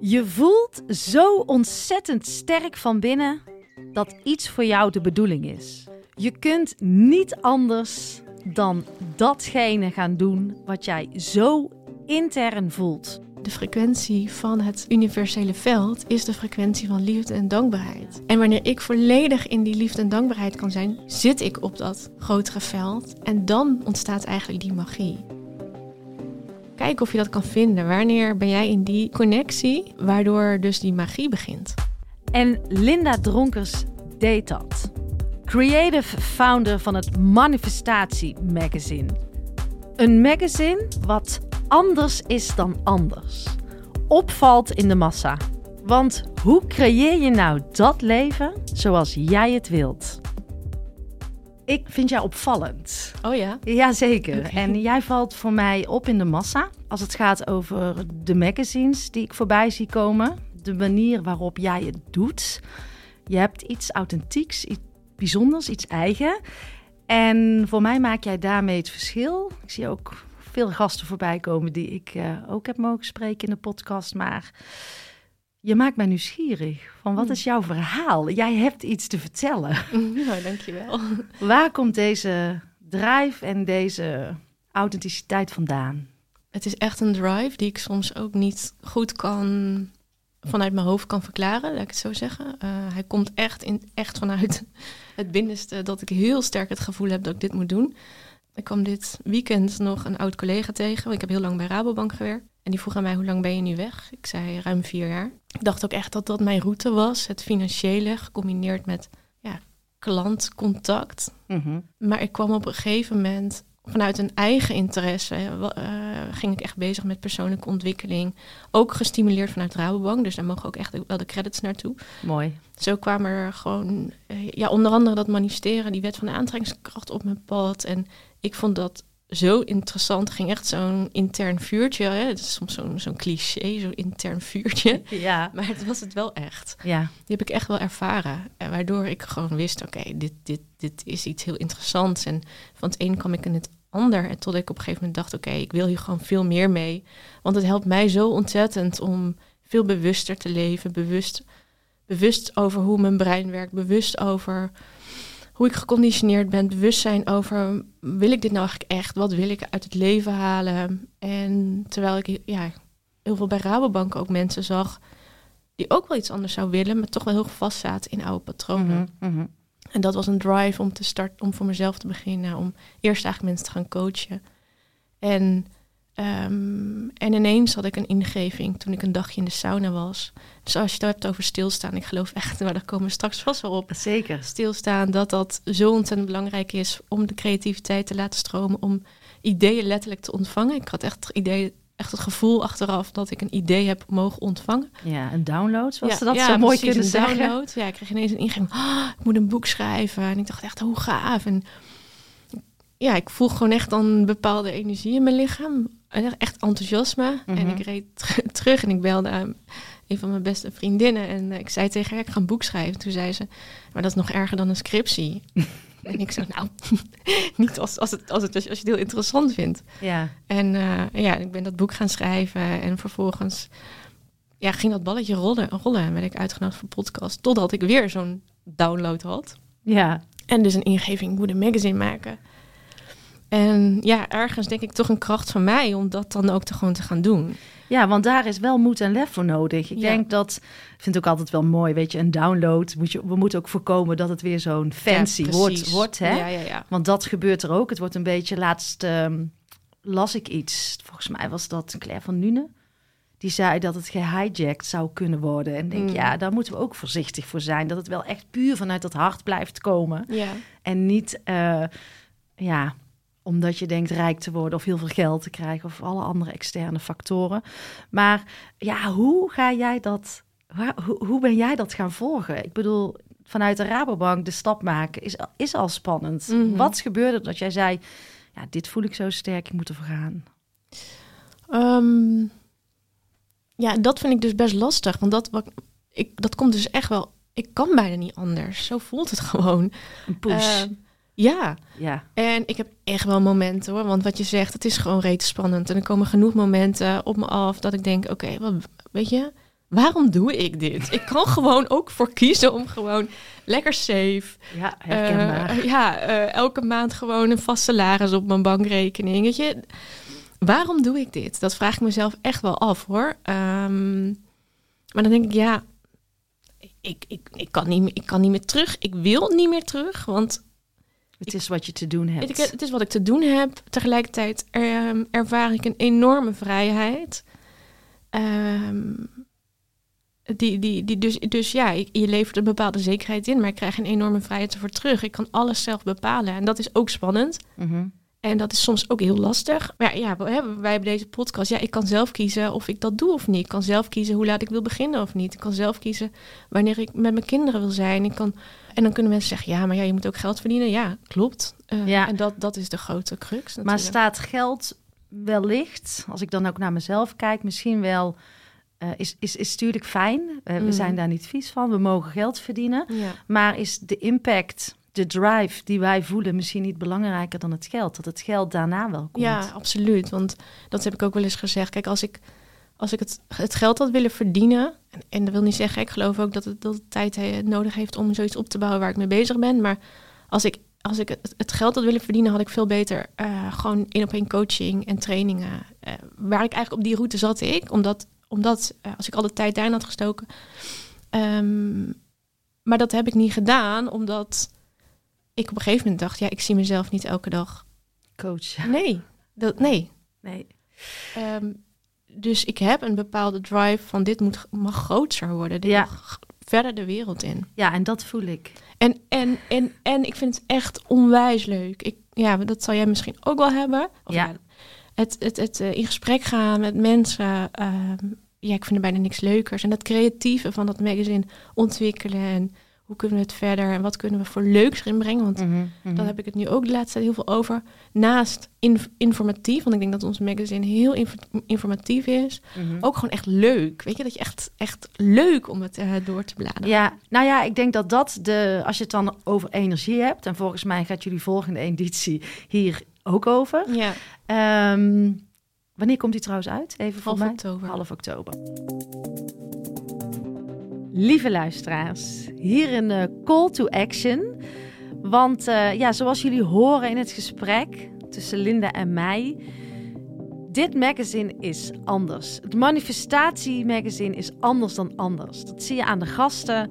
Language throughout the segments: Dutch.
Je voelt zo ontzettend sterk van binnen dat iets voor jou de bedoeling is. Je kunt niet anders dan datgene gaan doen wat jij zo intern voelt. De frequentie van het universele veld is de frequentie van liefde en dankbaarheid. En wanneer ik volledig in die liefde en dankbaarheid kan zijn, zit ik op dat grotere veld. En dan ontstaat eigenlijk die magie. Kijk of je dat kan vinden. Wanneer ben jij in die connectie, waardoor dus die magie begint? En Linda Dronkers deed dat. Creative founder van het Manifestatie Magazine. Een magazine wat anders is dan anders. Opvalt in de massa. Want hoe creëer je nou dat leven zoals jij het wilt? Ik vind jou opvallend. Oh ja? Jazeker. Oké. En jij valt voor mij op in de massa. Als het gaat over de magazines die ik voorbij zie komen. De manier waarop jij het doet. Je hebt iets authentieks, iets bijzonders, iets eigen. En voor mij maak jij daarmee het verschil. Ik zie ook veel gasten voorbij komen die ik eh, ook heb mogen spreken in de podcast. Maar je maakt mij nieuwsgierig. Van wat Hmm. is jouw verhaal? Jij hebt iets te vertellen. Nou, dankjewel. Waar komt deze drive en deze authenticiteit vandaan? Het is echt een drive die ik soms ook niet goed kan vanuit mijn hoofd kan verklaren, laat ik het zo zeggen. Eh, hij komt echt, in, echt vanuit het binnenste dat ik heel sterk het gevoel heb dat ik dit moet doen. Ik kwam dit weekend nog een oud collega tegen. want Ik heb heel lang bij Rabobank gewerkt. En die vroeg aan mij, hoe lang ben je nu weg? Ik zei, ruim vier jaar. Ik dacht ook echt dat dat mijn route was. Het financiële, gecombineerd met ja, klantcontact. Maar ik kwam op een gegeven moment vanuit een eigen interesse. eh, eh, ging ik echt bezig met persoonlijke ontwikkeling. Ook gestimuleerd vanuit Rabobank. Dus daar mogen ook echt wel de credits naartoe. Mooi. Zo kwamen er gewoon, eh, ja, onder andere dat manifesteren, die wet van de aantrekkingskracht op mijn pad. En ik vond dat zo interessant. Er ging echt zo'n intern vuurtje. Hè? Het is soms zo'n zo'n cliché, zo'n intern vuurtje. Ja. Maar het was het wel echt. Ja. Die heb ik echt wel ervaren. En waardoor ik gewoon wist, oké, dit, dit, dit is iets heel interessants. En van het een kwam ik in het ander. En tot ik op een gegeven moment dacht, oké, ik wil hier gewoon veel meer mee. Want het helpt mij zo ontzettend om veel bewuster te leven. Bewust, bewust over hoe mijn brein werkt. Bewust over hoe ik geconditioneerd ben. Bewust zijn over, wil ik dit nou eigenlijk echt? Wat wil ik uit het leven halen? En terwijl ik ja, heel veel bij Rabobank ook mensen zag die ook wel iets anders zou willen, maar toch wel heel vast zaten in oude patronen. Mhm, mhm. En dat was een drive om te starten, om voor mezelf te beginnen, om eerst eigenlijk mensen te gaan coachen. En, ehm, en ineens had ik een ingeving toen ik een dagje in de sauna was. Dus als je het hebt over stilstaan, ik geloof echt, maar daar komen we straks vast wel op. Zeker. Stilstaan, dat dat zo ontzettend belangrijk is om de creativiteit te laten stromen, om ideeën letterlijk te ontvangen. Ik had echt het idee, echt het gevoel achteraf dat ik een idee heb mogen ontvangen. Ja, een download, zoals Ja, ze dat ja, zo mooi kunnen een zeggen. download. Ja, ik kreeg ineens een ingeving. "Ah, ik moet een boek schrijven. En ik dacht echt, hoe gaaf. En ja, ik voel gewoon echt dan een bepaalde energie in mijn lichaam. Echt- enthousiasme. En Mhm. ik reed ter- terug en ik belde aan een van mijn beste vriendinnen. En eh, ik zei tegen haar, ik ga een boek schrijven. Toen zei ze, maar dat is nog erger dan een scriptie. en ik zo, nou, niet als, als, het, als, het, als je het heel interessant vindt. Ja. En eh, ja, ik ben dat boek gaan schrijven en vervolgens ja, ging dat balletje rollen, rollen en werd ik uitgenodigd voor podcast. Totdat ik weer zo'n download had. Ja. En dus een ingeving, een magazine maken. En ja, ergens denk ik toch een kracht van mij om dat dan ook te gewoon te gaan doen. Ja, want daar is wel moed en lef voor nodig. Ik Ja. denk dat, ik vind het ook altijd wel mooi, weet je, een download. Moet je, we moeten ook voorkomen dat het weer zo'n fancy Ja, wordt, wordt. Hè? Ja, ja, ja. Want dat gebeurt er ook. Het wordt een beetje, laatst ehm, las ik iets, volgens mij was dat Claire van Nuenen. Die zei dat het gehijacked zou kunnen worden. En denk, Mm. ja, daar moeten we ook voorzichtig voor zijn. Dat het wel echt puur vanuit dat hart blijft komen. Ja, En niet, eh, ja, omdat je denkt rijk te worden of heel veel geld te krijgen of alle andere externe factoren. Maar ja, hoe ga jij dat, hoe, hoe ben jij dat gaan volgen? Ik bedoel, vanuit de Rabobank de stap maken is, is al spannend. Mhm. Wat gebeurde dat jij zei, ja, dit voel ik zo sterk, ik moet ervoor gaan? Ehm, ja, dat vind ik dus best lastig. Want dat, wat, ik, dat komt dus echt wel... Ik kan bijna niet anders. Zo voelt het gewoon. Een push. Ja, ja, En ik heb echt wel momenten hoor. Want wat je zegt, het is gewoon reet spannend. En er komen genoeg momenten op me af dat ik denk: oké, wat weet je, waarom doe ik dit? Ik kan gewoon ook voor kiezen om gewoon lekker safe. Ja, herkenbaar. Uh, ja, uh, elke maand gewoon een vast salaris op mijn bankrekening. Weet je, waarom doe ik dit? Dat vraag ik mezelf echt wel af hoor. Um, maar dan denk ik, ja, ik, ik, ik, kan niet meer, ik kan niet meer terug. Ik wil niet meer terug, want... Het is wat je te doen hebt. Ik, het is wat ik te doen heb. Tegelijkertijd er, ervaar ik een enorme vrijheid. Um, die, die, die, dus, dus ja, je levert een bepaalde zekerheid in, maar ik krijg een enorme vrijheid ervoor terug. Ik kan alles zelf bepalen en dat is ook spannend. Mm En dat is soms ook heel lastig. Maar ja, wij hebben deze podcast. Ja, ik kan zelf kiezen of ik dat doe of niet. Ik kan zelf kiezen hoe laat ik wil beginnen of niet. Ik kan zelf kiezen wanneer ik met mijn kinderen wil zijn. Ik kan, en dan kunnen mensen zeggen, ja, maar ja, je moet ook geld verdienen. Ja, klopt. Uh, ja. En dat, dat is de grote crux. Natuurlijk. Maar staat geld wellicht, als ik dan ook naar mezelf kijk, misschien wel uh, is, is, is natuurlijk fijn. Uh, We zijn daar niet vies van. We mogen geld verdienen. Ja. Maar is de impact, de drive die wij voelen misschien niet belangrijker dan het geld? Dat het geld daarna wel komt. Ja, absoluut. Want dat heb ik ook wel eens gezegd. Kijk, als ik, als ik het, het geld had willen verdienen... En, en dat wil niet zeggen, ik geloof ook dat het, dat tijd nodig heeft om zoiets op te bouwen waar ik mee bezig ben. Maar als ik als ik het, het, geld had willen verdienen, had ik veel beter uh, gewoon één op één coaching en trainingen. Uh, waar ik eigenlijk op die route zat ik, omdat omdat, als ik al de tijd daarin had gestoken. Um, maar dat heb ik niet gedaan, omdat ik op een gegeven moment dacht, ja, ik zie mezelf niet elke dag. Coach. Nee, dat, nee. Nee. Um, dus ik heb een bepaalde drive van dit moet, mag groter worden. Dit ja. mag verder de wereld in. Ja, en dat voel ik. En, en, en, en ik vind het echt onwijs leuk. Ik, ja, dat zal jij misschien ook wel hebben. Of ja. Het, het, het uh, in gesprek gaan met mensen. Uh, ja, ik vind er bijna niks leukers. En dat creatieve van dat magazine ontwikkelen. En hoe kunnen we het verder? En wat kunnen we voor leuks erin brengen? Want mm -hmm, mm daar heb ik het nu ook de laatste tijd heel veel over. Naast inf informatief, want ik denk dat ons magazine heel inf informatief is. Mm -hmm. Ook gewoon echt leuk. Weet je, dat je echt, echt leuk om het uh, door te bladeren. Ja, nou ja, ik denk dat dat de, als je het dan over energie hebt. En volgens mij gaat jullie volgende editie hier ook over. Ja. Um, wanneer komt die trouwens uit? Even voor Half mij. oktober. Half oktober. Lieve luisteraars, hier een uh, call to action. Want uh, ja, zoals jullie horen in het gesprek tussen Linda en mij, dit magazine is anders. Het manifestatie magazine is anders dan anders. Dat zie je aan de gasten.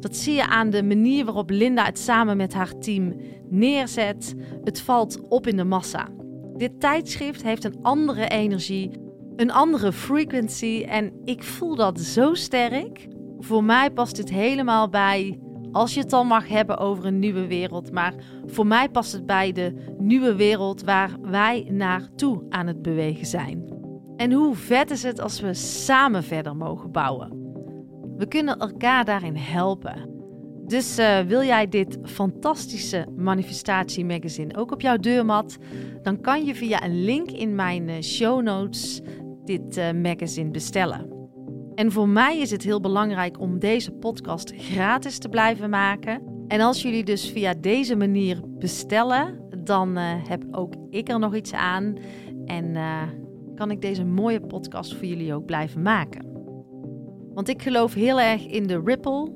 Dat zie je aan de manier waarop Linda het samen met haar team neerzet. Het valt op in de massa. Dit tijdschrift heeft een andere energie, een andere frequency en ik voel dat zo sterk. Voor mij past dit helemaal bij, als je het dan mag hebben over een nieuwe wereld, maar voor mij past het bij de nieuwe wereld waar wij naartoe aan het bewegen zijn. En hoe vet is het als we samen verder mogen bouwen? We kunnen elkaar daarin helpen. Dus uh, wil jij dit fantastische manifestatie magazine ook op jouw deurmat? Dan kan je via een link in mijn uh, show notes dit uh, magazine bestellen. En voor mij is het heel belangrijk om deze podcast gratis te blijven maken. En als jullie dus via deze manier bestellen, dan heb ook ik er nog iets aan. En kan ik deze mooie podcast voor jullie ook blijven maken. Want ik geloof heel erg in de ripple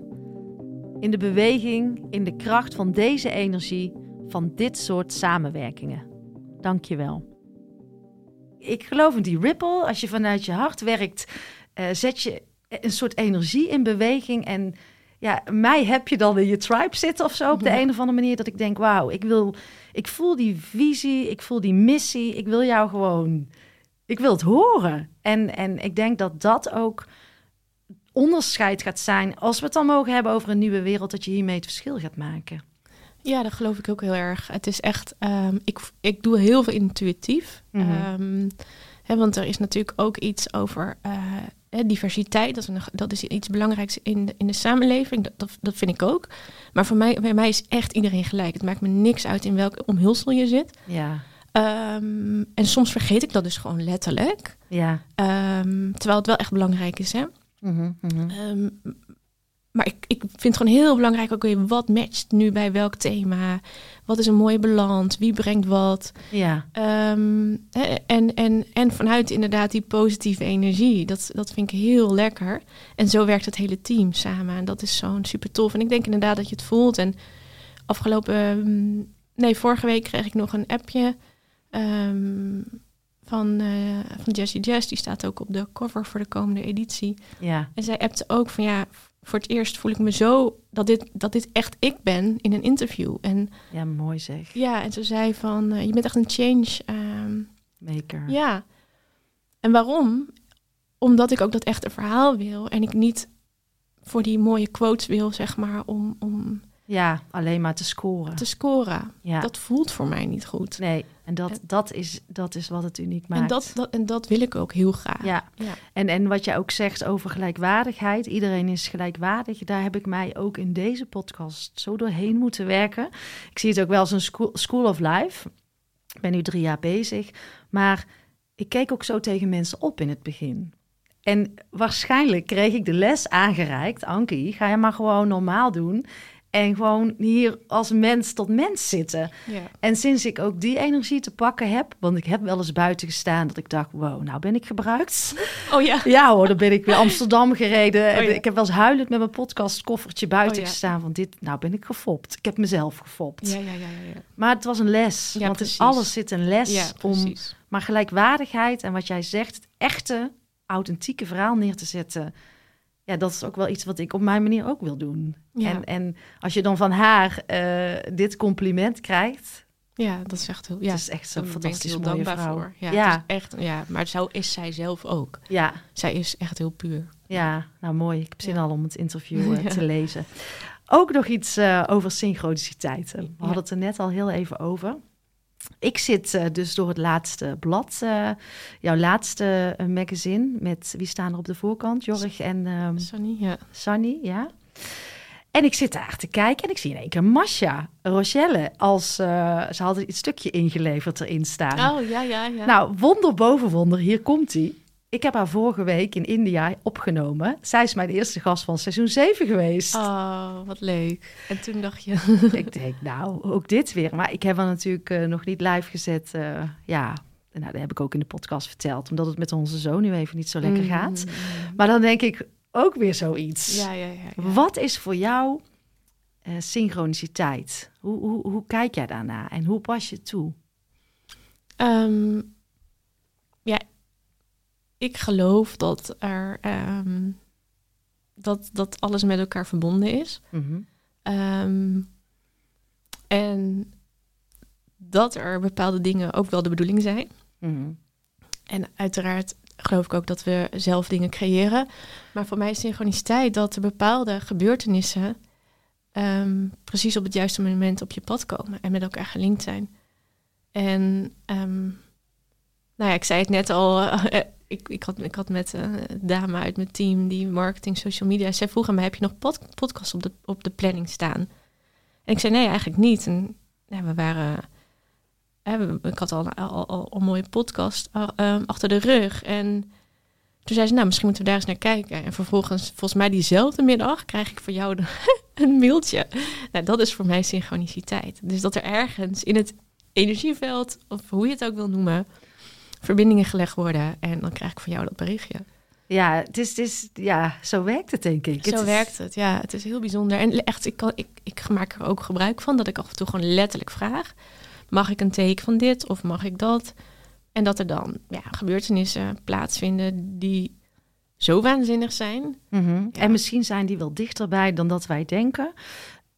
in de beweging, in de kracht van deze energie, van dit soort samenwerkingen. Dank je wel. Ik geloof in die ripple. Als je vanuit je hart werkt, uh, zet je een soort energie in beweging. En ja, mij heb je dan in je tribe zitten of zo op de ja. een of andere manier. Dat ik denk, wauw, ik wil, ik voel die visie, ik voel die missie. Ik wil jou gewoon, ik wil het horen. En, en ik denk dat dat ook onderscheid gaat zijn, als we het dan mogen hebben over een nieuwe wereld, dat je hiermee het verschil gaat maken. Ja, dat geloof ik ook heel erg. Het is echt, um, ik, ik doe heel veel intuïtief. Mhm. Mm -hmm. um, want er is natuurlijk ook iets over uh, diversiteit. Dat is, een, dat is iets belangrijks in de, in de samenleving. Dat, dat, dat vind ik ook. Maar voor mij, bij mij is echt iedereen gelijk. Het maakt me niks uit in welk omhulsel je zit. Ja. Um, en soms vergeet ik dat dus gewoon letterlijk. Ja. terwijl het wel echt belangrijk is, hè? Mm -hmm, mm -hmm. Um, maar ik, ik vind het gewoon heel belangrijk, oké, wat matcht nu bij welk thema? Wat is een mooie balans? Wie brengt wat? Ja, Ehm, en, en, en vanuit inderdaad die positieve energie. Dat, dat vind ik heel lekker. En zo werkt het hele team samen. En dat is zo'n super tof. En ik denk inderdaad dat je het voelt. En afgelopen... ehm, nee, vorige week kreeg ik nog een appje... ehm, van, eh, van Jessie Jess. Die staat ook op de cover voor de komende editie. ja, En zij appte ook van ja... Voor het eerst voel ik me zo dat dit, dat dit echt ik ben in een interview. En ja, mooi zeg. ja, en ze zei van eh, je bent echt een change ehm, Maker. ja. En waarom? Omdat ik ook dat echte verhaal wil. En ik niet voor die mooie quotes wil, zeg maar, om, om Ja, alleen maar te scoren. te scoren. ja. Dat voelt voor mij niet goed. Nee, en dat, En- dat, is, dat is wat het uniek maakt. En dat, dat, en dat wil ik ook heel graag. Ja, Ja. en, en wat jij ook zegt over gelijkwaardigheid. Iedereen is gelijkwaardig. Daar heb ik mij ook in deze podcast zo doorheen moeten werken. Ik zie het ook wel als een school, school of life. Ik ben nu drie jaar bezig. Maar ik keek ook zo tegen mensen op in het begin. En waarschijnlijk kreeg ik de les aangereikt. Ankie, ga je maar gewoon normaal doen. En gewoon hier als mens tot mens zitten. Ja. En sinds ik ook die energie te pakken heb, want ik heb wel eens buiten gestaan dat ik dacht, wow, nou ben ik gebruikt. Oh ja. Ja hoor, dan ben ik weer Amsterdam gereden. En Oh ja. Ik heb wel eens huilend met mijn podcastkoffertje buiten Oh ja. gestaan van dit, nou ben ik gefopt. Ik heb mezelf gefopt. Ja, ja, ja. Maar het was een les, Ja, want in precies. alles zit een les Ja, om maar gelijkwaardigheid en wat jij zegt, het echte, authentieke verhaal neer te zetten. Ja, dat is ook wel iets wat ik op mijn manier ook wil doen. Ja. En, en als je dan van haar eh, dit compliment krijgt, Ja, dat is echt heel... Ja, het is echt zo'n ik fantastisch mooie dankbaar vrouw. voor. Ja, Ja. Het is echt, ja, maar zo is zij zelf ook. Ja, Zij is echt heel puur. ja, nou mooi. Ik heb zin Ja. al om het interview eh, te lezen. Ook nog iets eh, over synchroniciteiten. We hadden het er net al heel even over. Ik zit eh, dus door het laatste blad, eh, jouw laatste eh, magazine, met wie staan er op de voorkant? Jorg en ehm Sunny, ja. Sunny, ja. En ik zit daar te kijken en ik zie in één keer Masha, Rochelle, als ze hadden iets stukje ingeleverd erin staan. Oh, ja, ja, ja. Nou, wonder boven wonder, hier komt hij. Ik heb haar vorige week in India opgenomen. Zij is mijn eerste gast van seizoen 7 geweest. Oh, wat leuk. En toen dacht je... Ik denk, nou, ook dit weer. Maar ik heb haar natuurlijk eh, nog niet live gezet. eh, ja, nou, dat heb ik ook in de podcast verteld. Omdat het met onze zoon nu even niet zo lekker gaat. Mm. Maar dan denk ik ook weer zoiets. Ja, ja, ja. ja. Wat is voor jou eh, synchroniciteit? Hoe, hoe, hoe kijk jij daarna en hoe pas je toe? Ehm, ja, ik geloof dat er ehm, dat, dat alles met elkaar verbonden is. Mhm. Ehm, en dat er bepaalde dingen ook wel de bedoeling zijn. Mhm. En uiteraard geloof ik ook dat we zelf dingen creëren. Maar voor mij is synchroniciteit dat er bepaalde gebeurtenissen ehm, precies op het juiste moment op je pad komen en met elkaar gelinkt zijn. En nou ja, ik zei het net al. Eh, ik, ik, had, ik had met eh, een dame uit mijn team die marketing, social media. Zij vroeg aan mij: heb je nog pod, podcast op de, op de planning staan? En ik zei: nee, eigenlijk niet. En we waren. ik had al, al, een mooie podcast uh, um, achter de rug. En toen zei ze: Nou, misschien moeten we daar eens naar kijken. En vervolgens, volgens mij diezelfde middag, krijg ik van jou een mailtje. Nou, dat is voor mij synchroniciteit. Dus dat er ergens in het energieveld, of hoe je het ook wil noemen, verbindingen gelegd worden. En dan krijg ik van jou dat berichtje. Ja, het is, het is, ja, zo werkt het denk ik. Zo Het is- werkt het, ja. Het is heel bijzonder. En echt, ik, kan, ik, ik maak er ook gebruik van dat ik af en toe gewoon letterlijk vraag: mag ik een take van dit of mag ik dat? En dat er dan ja, gebeurtenissen plaatsvinden die zo waanzinnig zijn. Mhm. Ja. En misschien zijn die wel dichterbij dan dat wij denken.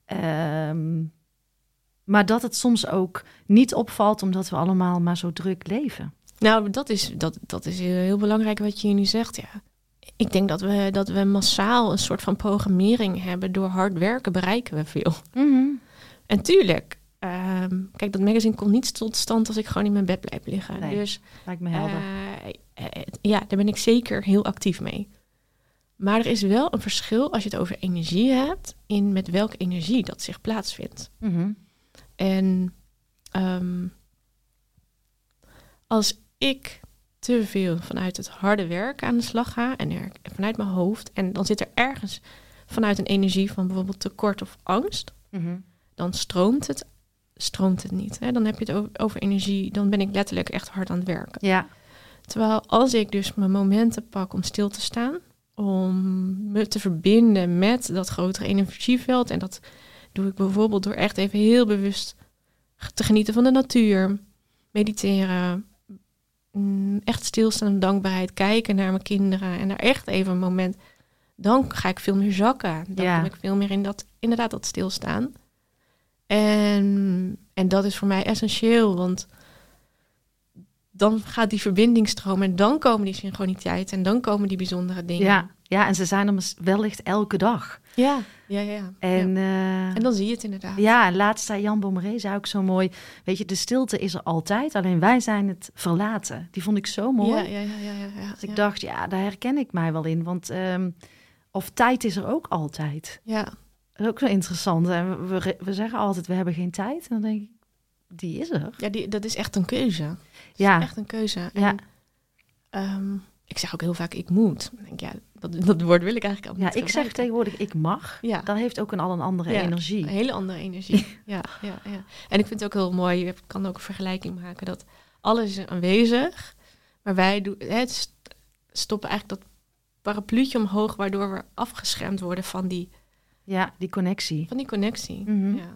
Ehm, maar dat het soms ook niet opvalt omdat we allemaal maar zo druk leven. Nou, dat is, dat, dat is heel belangrijk wat je nu zegt, ja. Ik denk dat we, dat we massaal een soort van programmering hebben. Door hard werken bereiken we veel. En tuurlijk, ehm, kijk, dat magazine komt niet tot stand als ik gewoon in mijn bed blijf liggen. Nee, dus Lijkt me helder. eh, eh, ja, daar ben ik zeker heel actief mee. Maar er is wel een verschil als je het over energie hebt, in met welke energie dat zich plaatsvindt. Mhm. En ehm, als ik te veel vanuit het harde werk aan de slag ga en er, vanuit mijn hoofd, en dan zit er ergens vanuit een energie van bijvoorbeeld tekort of angst, Mhm. dan stroomt het, stroomt het niet. Hè? Dan heb je het over, over energie, dan ben ik letterlijk echt hard aan het werken. Ja, Terwijl als ik dus mijn momenten pak om stil te staan, om me te verbinden met dat grotere energieveld, en dat doe ik bijvoorbeeld door echt even heel bewust te genieten van de natuur, mediteren, mm, echt stilstaan en dankbaarheid, kijken naar mijn kinderen en daar echt even een moment, dan ga ik veel meer zakken. Dan Ja. kom ik veel meer in dat, inderdaad, dat stilstaan. En, en dat is voor mij essentieel, want dan gaat die verbinding stromen en dan komen die synchroniteiten en dan komen die bijzondere dingen. ja. Ja, en ze zijn er wellicht elke dag. ja, ja, ja. ja. En, ja. eh, En dan zie je het inderdaad. Ja, laatst zei Jan Bommeré, zei ook zo mooi. Weet je, de stilte is er altijd, alleen wij zijn het verlaten. Die vond ik zo mooi. ja, ja, ja, ja, ja. Dus ik dacht, ja, daar herken ik mij wel in. Want, ehm, of tijd is er ook altijd. Ja, Dat is ook zo interessant. En we, we, we zeggen altijd, we hebben geen tijd. En dan denk ik, die is er. ja die, dat is echt een keuze. Dat Ja. is echt een keuze. En, Ja. ehm, ik zeg ook heel vaak, ik moet. Denk, ja, dat, dat woord wil ik eigenlijk al Ja, ik zeg tegenwoordig, ik mag. Ja. Dat heeft ook een al een andere Ja, energie. Een hele andere energie. ja, ja, ja. En ik vind het ook heel mooi, je kan ook een vergelijking maken, dat alles is aanwezig, maar wij doen, het st- stoppen eigenlijk dat parapluutje omhoog, waardoor we afgeschermd worden van die, Ja, die connectie. van die connectie. Mhm. ja.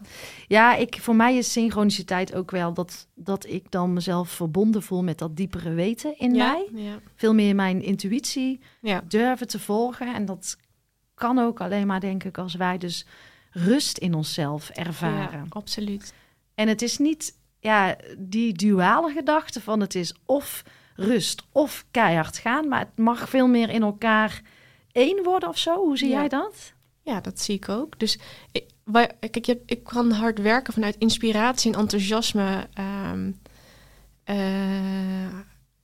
Ja, ik, voor mij is synchroniciteit ook wel dat, dat ik dan mezelf verbonden voel met dat diepere weten in ja, mij. Ja, Veel meer mijn intuïtie ja, durven te volgen. En dat kan ook alleen maar, denk ik, als wij dus rust in onszelf ervaren. ja, absoluut. En het is niet ja, die duale gedachte van het is of rust of keihard gaan, maar het mag veel meer in elkaar één worden of zo. Hoe zie Ja. jij dat? Ja, dat zie ik ook. Dus ik, waar, kijk, je, ik kan hard werken vanuit inspiratie en enthousiasme. ehm, eh,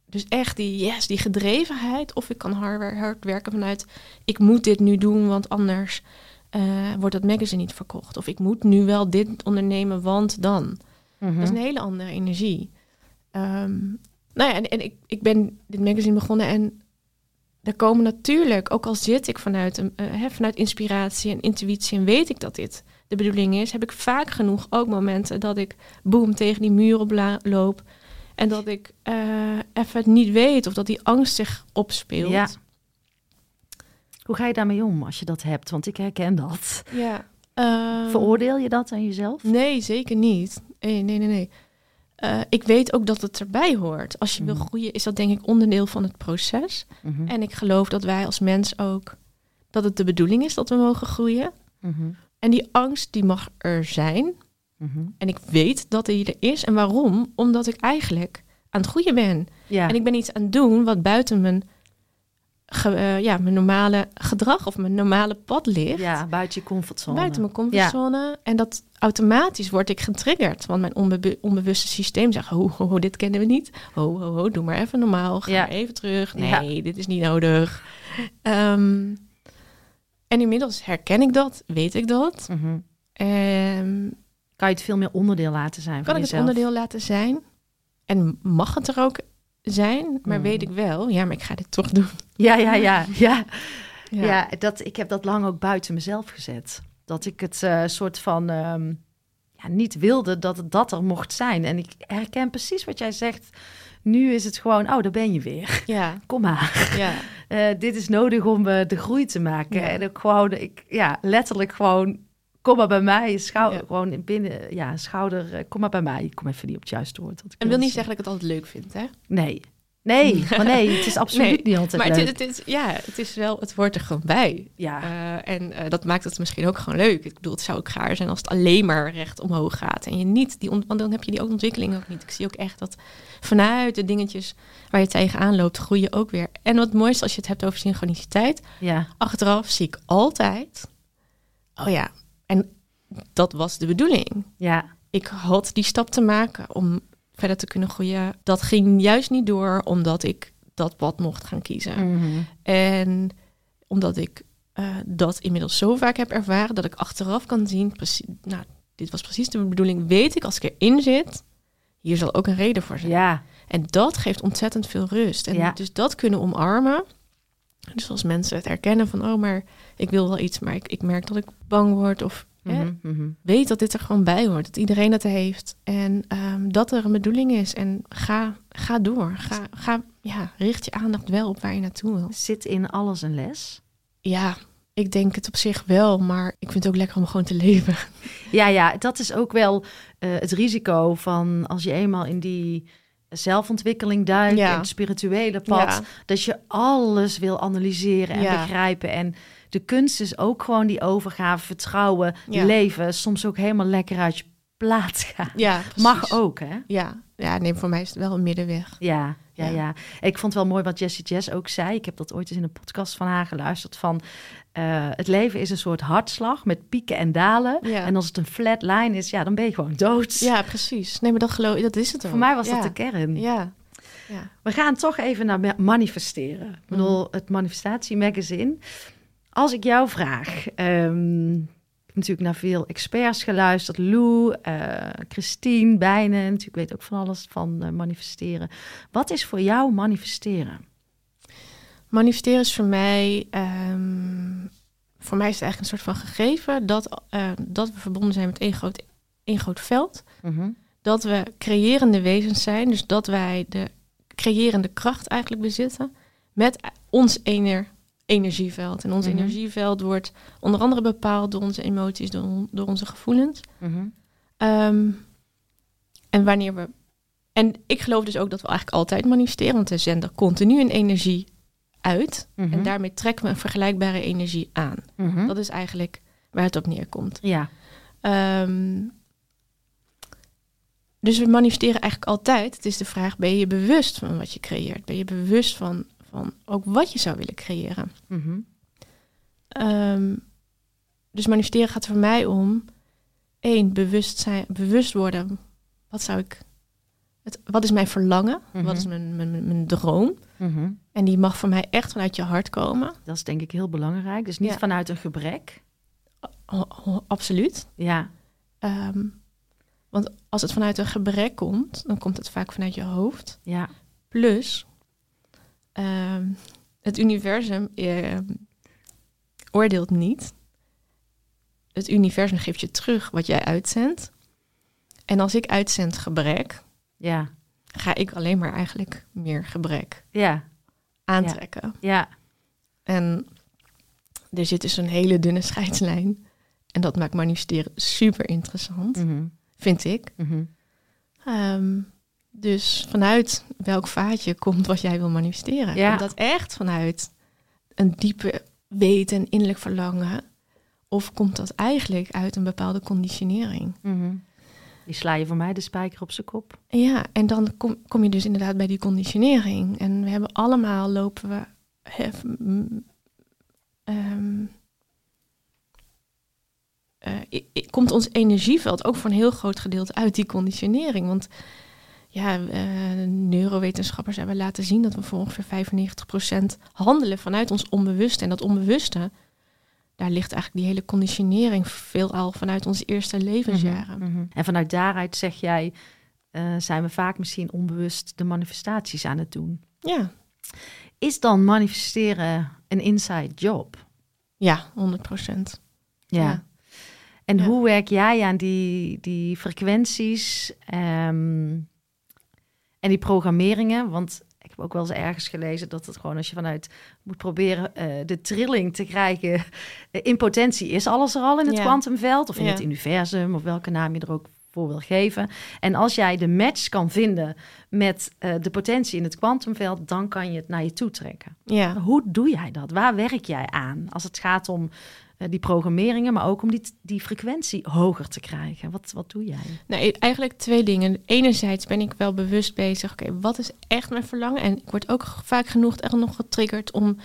dus echt die, yes, die gedrevenheid. Of ik kan hard, hard werken vanuit, ik moet dit nu doen, want anders eh, wordt dat magazine niet verkocht. Of ik moet nu wel dit ondernemen, want dan. Mhm. Dat is een hele andere energie. Ehm, nou ja, en, en ik, ik ben dit magazine begonnen en er komen natuurlijk, ook al zit ik vanuit, een, eh, hè, vanuit inspiratie en intuïtie en weet ik dat dit de bedoeling is, heb ik vaak genoeg ook momenten dat ik boem tegen die muur op loop en dat ik eh, even het niet weet of dat die angst zich opspeelt. Ja. Hoe ga je daarmee om als je dat hebt? Want ik herken dat. ja. Ehm, Veroordeel je dat aan jezelf? Nee, zeker niet. Nee, nee, nee. nee. Eh, ik weet ook dat het erbij hoort. Als je wil Mhm. groeien, is dat denk ik onderdeel van het proces. Mhm. En ik geloof dat wij als mens ook, dat het de bedoeling is dat we mogen groeien. Mhm. En die angst, die mag er zijn. En ik weet dat die er is. En waarom? Omdat ik eigenlijk aan het groeien ben. Ja. En ik ben iets aan het doen wat buiten mijn, ge- eh, ja, mijn normale gedrag of mijn normale pad ligt. ja, buiten je comfortzone. Buiten mijn comfortzone. En dat automatisch word ik getriggerd. Want mijn onbe- onbewuste systeem zegt... Ho, ho, ho, dit kennen we niet. Ho, ho, ho, doe maar even normaal. Ga Ja. even terug. Ja. Nee, dit is niet nodig. Ehm, en inmiddels herken ik dat. Weet ik dat. Mhm. Ehm, Kan je het veel meer onderdeel laten zijn kan ik het onderdeel laten zijn? En mag het er ook zijn? Maar Mm. weet ik wel... Ja, maar ik ga dit toch doen. Ja, ja, ja, ja. Ja. Ja, dat, ik heb dat lang ook buiten mezelf gezet. Dat ik het eh, soort van ehm, ja, niet wilde dat het dat er mocht zijn. En ik herken precies wat jij zegt. Nu is het gewoon, oh, daar ben je weer. Ja, Kom maar. ja. Eh, dit is nodig om eh, de groei te maken. En ook gewoon, ik, ja, letterlijk gewoon, kom maar bij mij. Schouder, Ja. gewoon in binnen, ja, schouder, eh, kom maar bij mij. Ik kom even niet op het juiste woord. ik En wil niet zeggen dat ik het altijd leuk vind, hè? Nee. Nee, maar nee, het is absoluut Nee, niet altijd Maar leuk. het, is- het is, ja, het is wel, het hoort er gewoon bij. ja, Eh, en eh, dat maakt het misschien ook gewoon leuk. Ik bedoel, het zou ook gaar zijn als het alleen maar recht omhoog gaat. En je niet, die want dan heb je die ook ontwikkeling ook niet. Ik zie ook echt dat vanuit de dingetjes waar je tegenaan loopt, groei je ook weer. En wat het mooiste als je het hebt over synchroniciteit, ja, achteraf zie ik altijd, oh ja, en dat was de bedoeling. ja, Ik had die stap te maken om verder te kunnen groeien. Dat ging juist niet door omdat ik dat pad mocht gaan kiezen. Mhm. En omdat ik eh, dat inmiddels zo vaak heb ervaren dat ik achteraf kan zien, precies, nou, dit was precies de bedoeling, weet ik als ik erin zit, hier zal ook een reden voor zijn. ja, En dat geeft ontzettend veel rust. En Ja. dus dat kunnen omarmen Dus als mensen het herkennen van, oh, maar ik wil wel iets, maar ik, ik merk dat ik bang word. Of hè, Mhm, mhm. weet dat dit er gewoon bij hoort. Dat iedereen het heeft. En ehm, dat er een bedoeling is. En ga, ga door. Ga, ga, ja, richt je aandacht wel op waar je naartoe wil. Zit in alles een les? Ja, ik denk het op zich wel. Maar ik vind het ook lekker om gewoon te leven. Ja, ja, dat is ook wel eh, het risico van als je eenmaal in die zelfontwikkeling duikt, Ja. in het spirituele pad, Ja. dat je alles wil analyseren en Ja. begrijpen. En de kunst is ook gewoon die overgave, vertrouwen, leven, soms ook helemaal lekker uit je plaats gaan. Ja, precies. Mag ook, hè? Ja. ja, nee, voor mij is het wel een middenweg. Ja, ja, Ja. ja. Ik vond het wel mooi wat Jessie Jess ook zei. Ik heb dat ooit eens in een podcast van haar geluisterd. Van eh, het leven is een soort hartslag met pieken en dalen. Ja. En als het een flat line is, ja, dan ben je gewoon dood. Ja, precies. Nee, maar dat geloof dat is het ook. Voor mij was ja. dat de kern. Ja. ja. We gaan toch even naar ma- manifesteren. Ik bedoel, het manifestatiemagazine. Als ik jou vraag, ehm, ik heb natuurlijk naar veel experts geluisterd. Lou, eh, Christine, Bijnen, natuurlijk weet ook van alles van eh, manifesteren. Wat is voor jou manifesteren? Manifesteren is voor mij, ehm, voor mij is het eigenlijk een soort van gegeven dat, eh, dat we verbonden zijn met één groot, één groot veld. Dat we creërende wezens zijn, dus dat wij de creërende kracht eigenlijk bezitten met ons ener, energieveld. En ons Mhm. energieveld wordt onder andere bepaald door onze emoties, door, door onze gevoelens. Mhm. Ehm, en wanneer we. En ik geloof dus ook dat we eigenlijk altijd manifesteren, want we zenden continu een energie uit. Mhm. En daarmee trekken we een vergelijkbare energie aan. Mhm. Dat is eigenlijk waar het op neerkomt. Ja. Ehm, dus we manifesteren eigenlijk altijd. Het is de vraag: ben je bewust van wat je creëert? Ben je bewust van, van ook wat je zou willen creëren? Mhm. Ehm, dus manifesteren gaat voor mij om één bewust zijn, bewust worden. Wat zou ik? Het, wat is mijn verlangen? Mhm. Wat is mijn, mijn, mijn, mijn Mhm. En die mag voor mij echt vanuit je hart komen. Dat is denk ik heel belangrijk. Dus niet Ja. vanuit een gebrek. O- o- absoluut. Ja. Ehm, want als het vanuit een gebrek komt, dan komt het vaak vanuit je hoofd. Ja. Plus, ehm, het universum ehm, oordeelt niet. Het universum geeft je terug wat jij uitzendt. En als ik uitzend gebrek, Ja. Ga ik alleen maar eigenlijk meer gebrek Ja. aantrekken. Ja. En er zit dus een hele dunne scheidslijn. En dat maakt manifesteren super interessant, Mhm. vind ik. Mhm. Ehm, dus vanuit welk vaatje komt wat jij wil manifesteren? Ja. Komt dat echt vanuit een diepe weten en innerlijk verlangen? Of komt dat eigenlijk uit een bepaalde conditionering? Mhm. Die sla je voor mij de spijker op zijn kop. Ja, en dan kom, kom je dus inderdaad bij die conditionering. En we hebben allemaal lopen we. ehm, eh, komt ons energieveld ook voor een heel groot gedeelte uit die conditionering. Want ja, eh, neurowetenschappers hebben laten zien dat we voor ongeveer 95% handelen vanuit ons onbewuste. En dat onbewuste, daar ligt eigenlijk die hele conditionering veelal vanuit onze eerste levensjaren. Mhm. En vanuit daaruit zeg jij, eh, zijn we vaak misschien onbewust de manifestaties aan het doen. Ja, Is dan manifesteren een inside job? ja, 100%. Ja. Ja. En Ja. hoe werk jij aan die, die frequenties ehm, en die programmeringen? Want heb ook wel eens ergens gelezen dat het gewoon als je vanuit moet proberen eh, de trilling te krijgen. eh, in potentie is alles er al in het Ja. kwantumveld of in Ja. het universum of welke naam je er ook voor wil geven. En als jij de match kan vinden met eh, de potentie in het kwantumveld, dan kan je het naar je toe trekken. Ja. Hoe doe jij dat? Waar werk jij aan als het gaat om die programmeringen, maar ook om die, die frequentie hoger te krijgen? Wat, wat doe jij? Nou, eigenlijk twee dingen. Enerzijds ben ik wel bewust bezig. Oké, wat is echt mijn verlangen? En ik word ook vaak genoeg er nog getriggerd om,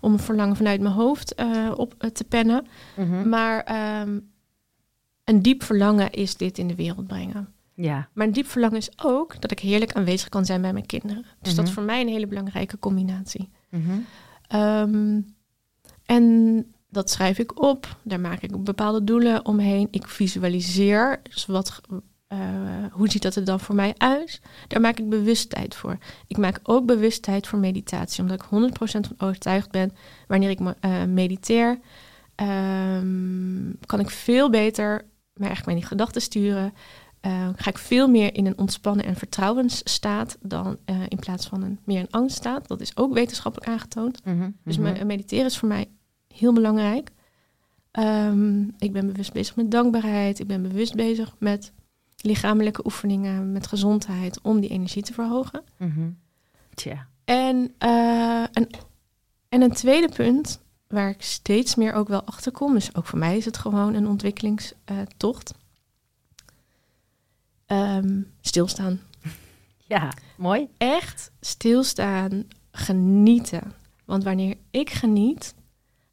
om een verlangen vanuit mijn hoofd eh, op eh, te pennen. Maar ehm, een diep verlangen is dit in de wereld brengen. Ja. Maar een diep verlangen is ook dat ik heerlijk aanwezig kan zijn bij mijn kinderen. Dus dat is Mhm. voor mij een hele belangrijke combinatie. Ehm, en dat schrijf ik op. Daar maak ik bepaalde doelen omheen. Ik visualiseer dus wat, eh, hoe ziet dat er dan voor mij uit? Daar maak ik bewust tijd voor. Ik maak ook bewust tijd voor meditatie, omdat ik 100% van overtuigd ben. Wanneer ik uh, mediteer, ehm, kan ik veel beter maar eigenlijk mijn gedachten sturen. Uh, ga ik veel meer in een ontspannen en vertrouwensstaat dan in plaats van een meer een angststaat. Dat is ook wetenschappelijk aangetoond. Mhm, Dus mhm. mediteren is voor mij heel belangrijk. Ehm, ik ben bewust bezig met dankbaarheid. Ik ben bewust bezig met lichamelijke oefeningen, met gezondheid, om die energie te verhogen. Mhm. Tja. En, eh, en, en een tweede punt, waar ik steeds meer ook wel achter kom, dus ook voor mij is het gewoon een ontwikkelingstocht. Ehm, stilstaan. Ja, mooi. Echt stilstaan, genieten. Want wanneer ik geniet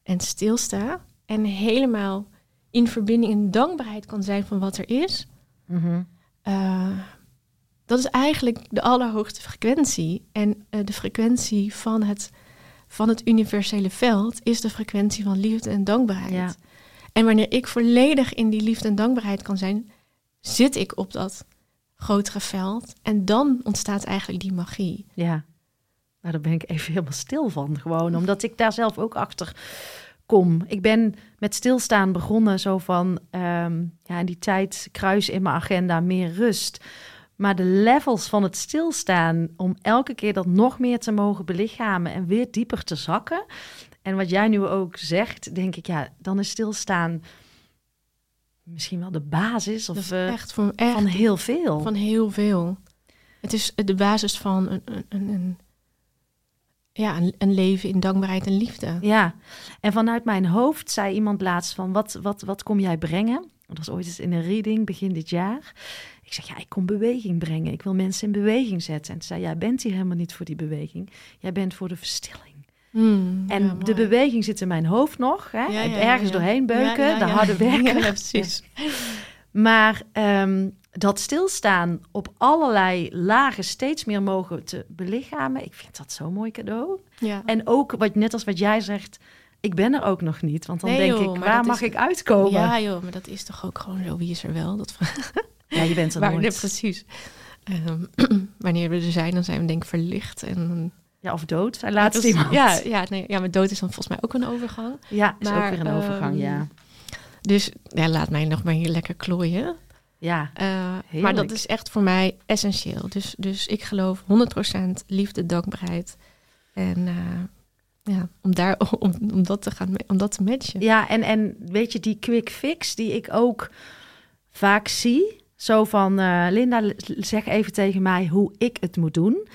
en stilsta en helemaal in verbinding en dankbaarheid kan zijn van wat er is, Mhm. uh, dat is eigenlijk de allerhoogste frequentie. En uh, de frequentie van het, van het universele veld is de frequentie van liefde en dankbaarheid. Ja. En wanneer ik volledig in die liefde en dankbaarheid kan zijn, zit ik op dat grotere veld. En dan ontstaat eigenlijk die magie. Ja. Nou, daar ben ik even helemaal stil van. Gewoon omdat ik daar zelf ook achter kom. Ik ben met stilstaan begonnen, zo van ehm, ja, in die tijd kruis in mijn agenda meer rust. Maar de levels van het stilstaan, om elke keer dat nog meer te mogen belichamen en weer dieper te zakken. En wat jij nu ook zegt, denk ik, ja, dan is stilstaan misschien wel de basis of, uh, echt, van, echt van heel veel. Van heel veel. Het is de basis van een, een, een, ja, een, een, leven in dankbaarheid en liefde. Ja, en vanuit mijn hoofd zei iemand laatst van, wat, wat, wat kom jij brengen? Dat was ooit eens in een reading begin dit jaar. Ik zeg, ja, ik kom beweging brengen. Ik wil mensen in beweging zetten. En toen zei, jij bent hier helemaal niet voor die beweging. Jij bent voor de verstilling. Mm, en ja, de beweging zit in mijn hoofd nog. Hè? Ja, ja, Ergens doorheen beuken, de harde werken. Ja, precies. Maar um, dat stilstaan op allerlei lagen steeds meer mogen te belichamen. Ik vind dat zo'n mooi cadeau. Ja. En ook, wat, net als wat jij zegt, ik ben er ook nog niet. Want dan Nee, denk joh, ik, maar waar mag is- ik uitkomen? Ja, joh, maar dat is toch ook gewoon zo. Wie is er wel? Dat Ja, je bent er maar, nooit. nee, precies. Ehm, wanneer we er zijn, dan zijn we denk ik verlicht. En, Ja, of dood, zei laatst Dus- iemand. Ja, ja, nee, ja, met dood is dan volgens mij ook een overgang. Ja, is Maar, ook weer een overgang, ehm, ja. Dus ja, laat mij nog maar hier lekker klooien. Ja, Eh, maar dat is echt voor mij essentieel. Dus, dus ik geloof 100% liefde, dankbaarheid. En eh, ja, om, daar, om, om, dat te gaan, om dat te matchen. ja en, en weet je, die quick fix die ik ook vaak zie. Zo van, eh, Linda, zeg even tegen mij hoe ik het moet doen.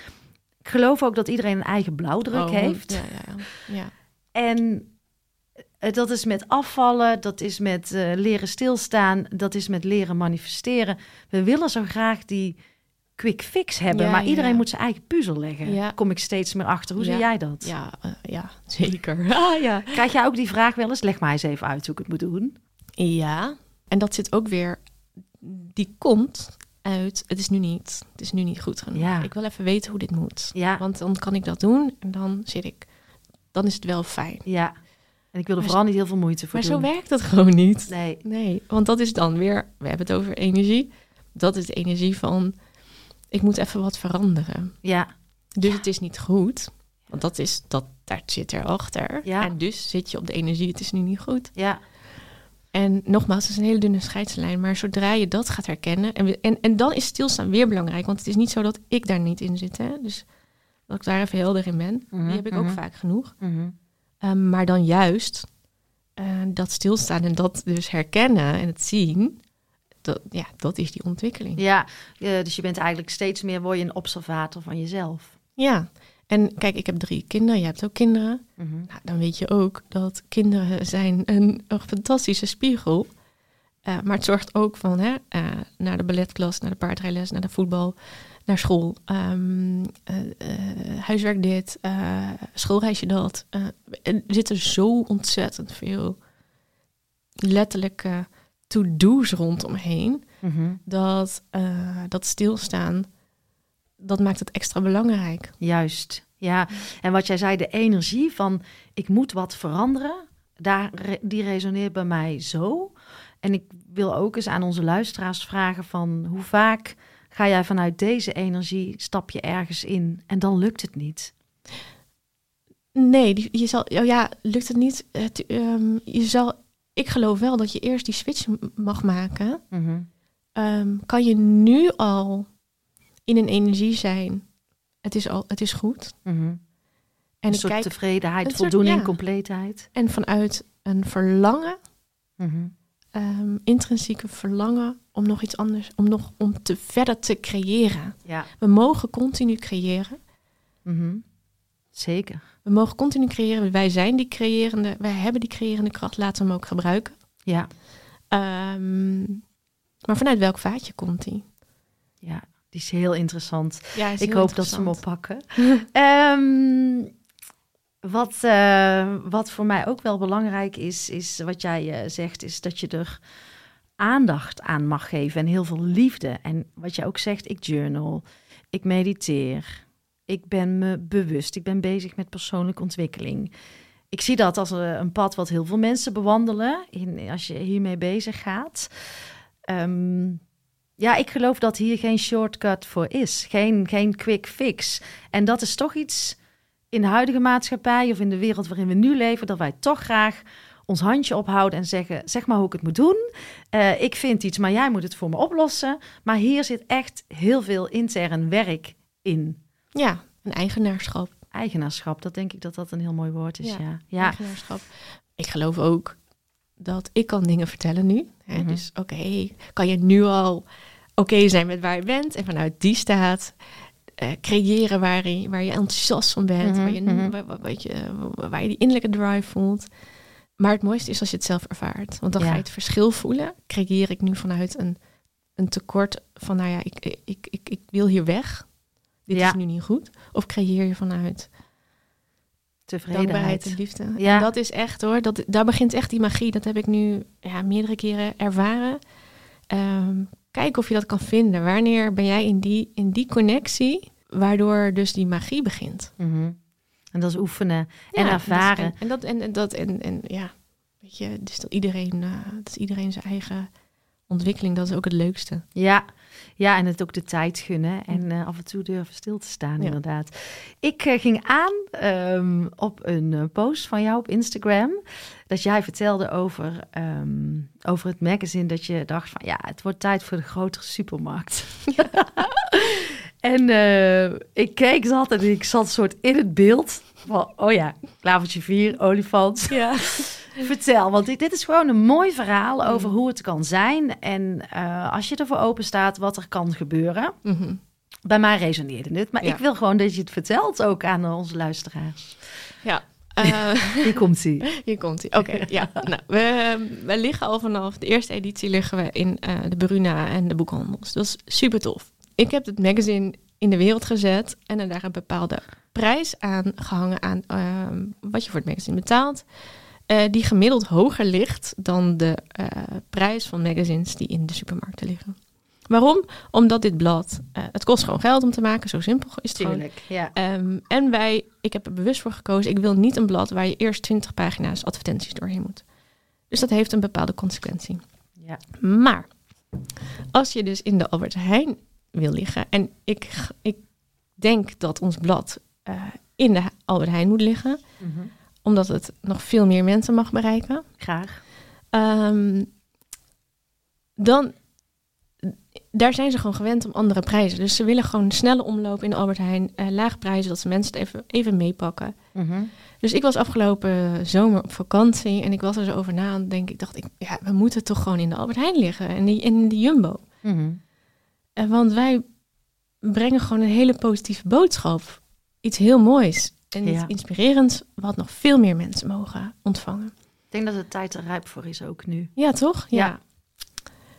Ik geloof ook dat iedereen een eigen blauwdruk Oh, heeft. Ja, ja, ja. En dat is met afvallen, dat is met eh, leren stilstaan, dat is met leren manifesteren. We willen zo graag die quick fix hebben, Ja, maar ja. iedereen moet zijn eigen puzzel leggen. Ja. Kom ik steeds meer achter. Hoe zie jij dat? Ja, eh, ja, zeker. Ah, ja. Krijg jij ook die vraag wel eens? Leg maar eens even uit hoe ik het moet doen. ja, en dat zit ook weer, die komt uit, het is nu niet, het is nu niet goed genoeg. Ja. Ik wil even weten hoe dit moet. Ja, Want dan kan ik dat doen en dan zit ik, dan is het wel fijn. ja. En ik wil er Maar vooral niet heel veel moeite voor Maar zo doen. werkt het gewoon niet. Nee, Nee, want dat is dan weer, we hebben het over energie. Dat is de energie van, ik moet even wat veranderen. ja, Dus het is niet goed, want dat is, dat, daar zit erachter. Ja. En dus zit je op de energie, het is nu niet goed. ja, En nogmaals, het is een hele dunne scheidslijn. Maar zodra je dat gaat herkennen, en, en, en dan is stilstaan weer belangrijk. Want het is niet zo dat ik daar niet in zit. Hè? Dus dat ik daar even helder in ben. Mhm, Die heb ik ook mhm. vaak genoeg. Mhm. Um, maar dan juist uh, dat stilstaan en dat dus herkennen en het zien, dat, ja, dat is die ontwikkeling. ja. eh, dus je bent eigenlijk steeds meer word je een observator van jezelf. Ja, en kijk, ik heb drie kinderen, jij hebt ook kinderen. Mhm. Nou, dan weet je ook dat kinderen zijn een, een fantastische spiegel. Uh, maar het zorgt ook van hè, naar de balletklas, naar de paardrijles, naar de voetbal, naar school, um, uh, huiswerk dit, schoolreisje dat. er zitten zo ontzettend veel letterlijke to-do's rondomheen. Mhm. Dat, dat stilstaan, dat maakt het extra belangrijk. Juist, ja. En wat jij zei, de energie van ik moet wat veranderen, daar, die resoneert bij mij zo. En ik wil ook eens aan onze luisteraars vragen van hoe vaak ga jij vanuit deze energie, stap je ergens in en dan lukt het niet? Nee, die, je zal, oh ja, lukt het niet. Het, ehm, je zal, ik geloof wel dat je eerst die switch mag maken. Mhm. Ehm, kan je nu al in een energie zijn? Het is al, het is goed. Mhm. En een ik soort kijk tevredenheid, soort- voldoening, ja. compleetheid. en vanuit een verlangen, Mhm. ehm, intrinsieke verlangen om nog iets anders, om nog om te verder te creëren. Ja. We mogen continu creëren. Mhm. Zeker. We mogen continu creëren. Wij zijn die creërende, wij hebben die creërende kracht. Laten we hem ook gebruiken. Ja. Ehm, maar vanuit welk vaatje komt die? ja, die is heel interessant. Ja, is Ik hoop dat ze hem oppakken. Ehm, wat, eh, wat voor mij ook wel belangrijk is, is wat jij eh, zegt, is dat je er aandacht aan mag geven en heel veel liefde. En wat jij ook zegt, ik journal, ik mediteer, ik ben me bewust, ik ben bezig met persoonlijke ontwikkeling. Ik zie dat als een een pad wat heel veel mensen bewandelen in, als je hiermee bezig gaat. Ehm, ja, ik geloof dat hier geen shortcut voor is. Geen, geen quick fix. En dat is toch iets in de huidige maatschappij of in de wereld waarin we nu leven, dat wij toch graag ons handje ophouden en zeggen: zeg maar hoe ik het moet doen. Eh, ik vind iets, maar jij moet het voor me oplossen. Maar hier zit echt heel veel intern werk in. Ja, een eigenaarschap. Eigenaarschap, dat denk ik dat dat een heel mooi woord is. Ja, Ja, ja. Eigenaarschap. Ik geloof ook dat ik kan dingen vertellen nu. Hè? Mhm. Dus oké, kan je nu al oké zijn met waar je bent en vanuit die staat eh, creëren waar je, waar je enthousiast van bent, Mhm, waar, je, mhm. waar, waar- je, waar je die innerlijke drive voelt. Maar het mooiste is als je het zelf ervaart. Want dan Ja. ga je het verschil voelen. Creëer ik nu vanuit een, een tekort van, nou ja, ik, ik, ik, ik wil hier weg. Dit Ja. is nu niet goed. Of creëer je vanuit Tevredenheid. en liefde. Ja. En dat is echt hoor, dat, daar begint echt die magie. Dat heb ik nu ja, meerdere keren ervaren. Ehm, kijk of je dat kan vinden. Wanneer ben jij in die, in die connectie, waardoor dus die magie begint. Mhm. En dat is oefenen en Ja, ervaren. En dat en, en dat en, en ja, weet je, dus dat iedereen, eh, dat is iedereen zijn eigen ontwikkeling. Dat is ook het leukste. Ja, ja, en het ook de tijd gunnen en eh, af en toe durven stil te staan, Ja. inderdaad. Ik eh, ging aan ehm, op een post van jou op Instagram, dat jij vertelde over, ehm, over het magazine, dat je dacht van ja, het wordt tijd voor de grotere supermarkt. en eh, ik keek dat en ik zat soort in het beeld van, oh ja, klavertje 4, olifant. Ja. Vertel, want dit, is gewoon een mooi verhaal over Mm. hoe het kan zijn. En eh, als je ervoor open staat, wat er kan gebeuren. Mhm. Bij mij resoneerde het. Maar Ja. ik wil gewoon dat je het vertelt ook aan onze luisteraars. Ja. Eh, Hier komt ie. Hier komt hij. Oké, ja. Nou, we, we liggen al vanaf de eerste editie liggen we in de Bruna en de boekhandels. Dat is super tof. Ik heb het magazine in de wereld gezet en er daar een bepaalde prijs aan gehangen aan ehm, wat je voor het magazine betaalt. eh, die gemiddeld hoger ligt dan de eh, prijs van magazines die in de supermarkten liggen. Waarom? Omdat dit blad, eh, het kost gewoon geld om te maken, zo simpel is het gewoon. Tuurlijk, ja. Ehm, en wij, ik heb er bewust voor gekozen, ik wil niet een blad waar je eerst 20 pagina's advertenties doorheen moet. Dus dat heeft een bepaalde consequentie. ja. Maar als je dus in de Albert Heijn wil liggen, en ik, ik denk dat ons blad eh, in de Albert Heijn moet liggen, Mhm. omdat het nog veel meer mensen mag bereiken, Graag. Ehm, dan daar zijn ze gewoon gewend om andere prijzen. Dus ze willen gewoon een snelle omloop in de Albert Heijn, eh laag prijzen, dat ze mensen het even, even meepakken. Mhm. Dus ik was afgelopen zomer op vakantie en ik was er zo over na en denk ik, dacht ik, ja, we moeten toch gewoon in de Albert Heijn liggen en die, in die Jumbo. Mhm. Want wij brengen gewoon een hele positieve boodschap. Iets heel moois en iets Ja. inspirerends, wat nog veel meer mensen mogen ontvangen. Ik denk dat de tijd er rijp voor is ook nu. Ja, toch? Ja. Ja.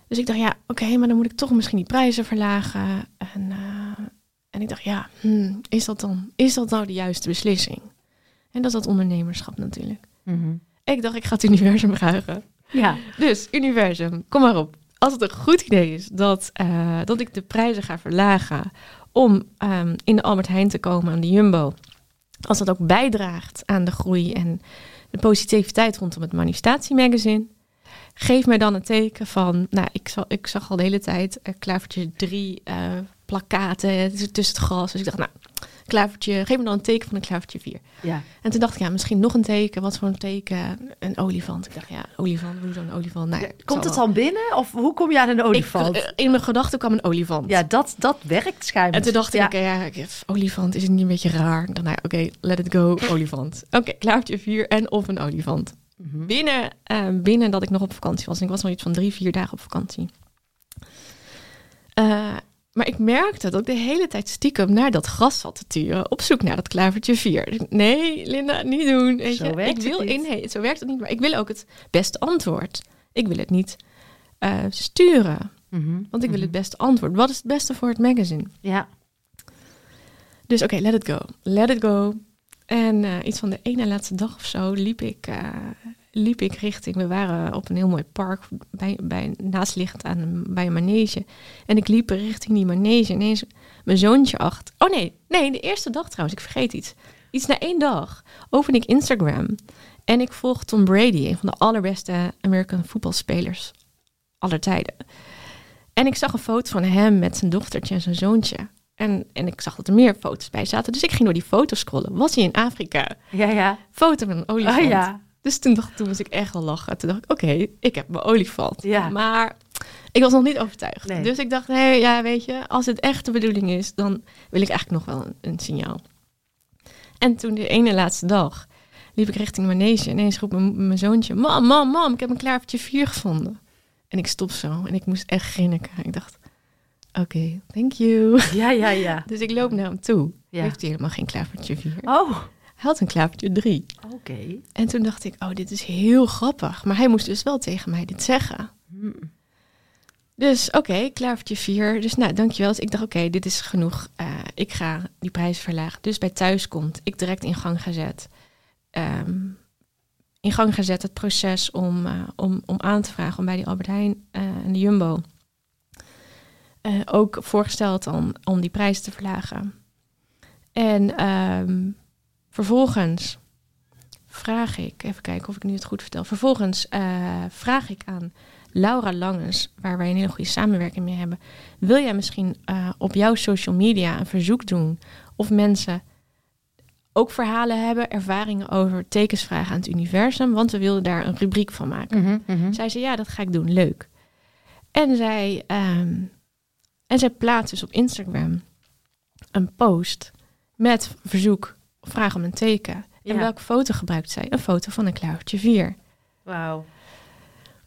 Dus ik dacht, ja, oké, maar dan moet ik toch misschien die prijzen verlagen. En, eh, en ik dacht, ja, hmm, is, dat dan, is dat nou de juiste beslissing? En dat is dat ondernemerschap natuurlijk. Mhm. Ik dacht, ik ga het universum vragen. Ja. Dus, universum, kom maar op. Als het een goed idee is dat, eh, dat ik de prijzen ga verlagen om ehm, in de Albert Heijn te komen aan de Jumbo. Als dat ook bijdraagt aan de groei en de positiviteit rondom het Manifestatie Magazine. geef mij dan een teken van, nou, ik, zag, ik zag al de hele tijd uh, klavertje drie uh, plakkaten tussen het gras. Dus ik dacht, nou, klavertje, geef me dan een teken van een klavertje 4. Ja. En toen dacht ik, ja, misschien nog een teken. Wat voor een teken? Een olifant. Ik dacht, ja, olifant, hoe zo'n olifant? Nou, komt het dan binnen? Of hoe kom je aan een olifant? Ik, in mijn gedachten kwam een olifant. Ja, dat, dat werkt schijnbaar. En toen dacht ik, ja, ja olifant, is het niet een beetje raar? Dan, nou, oké, let it go, olifant. Oké, okay, klavertje 4 en of een olifant. Mhm. Binnen, uh, binnen dat ik nog op vakantie was. En ik was nog iets van drie, vier dagen op vakantie. Uh, maar ik merkte dat ik de hele tijd stiekem naar dat gras zat te turen. Op zoek naar dat klavertje 4. Nee, Linda, niet doen. Weet zo je? Werkt ik wil het zo werkt het niet. Maar ik wil ook het beste antwoord. Ik wil het niet uh, sturen. -hmm. Want ik wil het beste antwoord. Wat is het beste voor het magazine? Ja. Dus oké, okay, let it go. Let it go. En uh, iets van de ene laatste dag of zo liep ik, uh, liep ik richting. We waren op een heel mooi park, bij, bij, naastliggend aan, bij een manege. En ik liep richting die manege. Ineens mijn zoontje acht. Oh nee, nee, de eerste dag trouwens, ik vergeet iets. Iets na één dag open ik Instagram. En ik volg Tom Brady, een van de allerbeste American voetbalspelers aller tijden. En ik zag een foto van hem met zijn dochtertje en zijn zoontje. En, en ik zag dat er meer foto's bij zaten. Dus ik ging door die foto's scrollen. Was hij in Afrika? Ja, ja. Foto van een olifant. Oh, ja. Dus toen, dacht, toen moest ik echt wel lachen. Toen dacht ik, oké, ik heb mijn olifant. Ja. Maar ik was nog niet overtuigd. Nee. Dus ik dacht, hé, hey, ja, weet je, als het echt de bedoeling is, dan wil ik eigenlijk nog wel een, een signaal. En toen de ene laatste dag liep ik richting de manege. En ineens roept mijn, zoontje, mam, mam, mam, ik heb een klavertje 4 gevonden. En ik stop zo en ik moest echt grinniken. Ik dacht, oké, okay, thank you. Ja, ja, ja. Dus ik loop naar hem toe. Ja. Heeft hij helemaal geen klavertje 4. Oh, Hij had een klavertje 3. oké. En toen dacht ik, oh, dit is heel grappig. Maar hij moest dus wel tegen mij dit zeggen. Hm. Dus oké, klavertje 4. Dus nou, dankjewel. Dus ik dacht, oké, dit is genoeg. Uh, ik ga die prijs verlagen. Dus bij thuiskomt, ik direct in gang gezet. Um, in gang gezet het proces om, uh, om, om aan te vragen om bij die Albert Heijn uh, en de Jumbo ook voorgesteld om, om die prijs te verlagen. En um, vervolgens vraag ik, even kijken of ik nu het goed vertel. Vervolgens uh, vraag ik aan Laura Langes, waar wij een hele goede samenwerking mee hebben. Wil jij misschien uh, op jouw social media een verzoek doen of mensen ook verhalen hebben, ervaringen over tekensvragen aan het universum? Want we wilden daar een rubriek van maken. Mm -hmm, mm -hmm. Zij zei ja, dat ga ik doen, leuk. En zij, um, en zij plaatst dus op Instagram een post met verzoek, vraag om een teken. En Ja. welke foto gebruikt zij? Een foto van een klavertje 4. Wauw.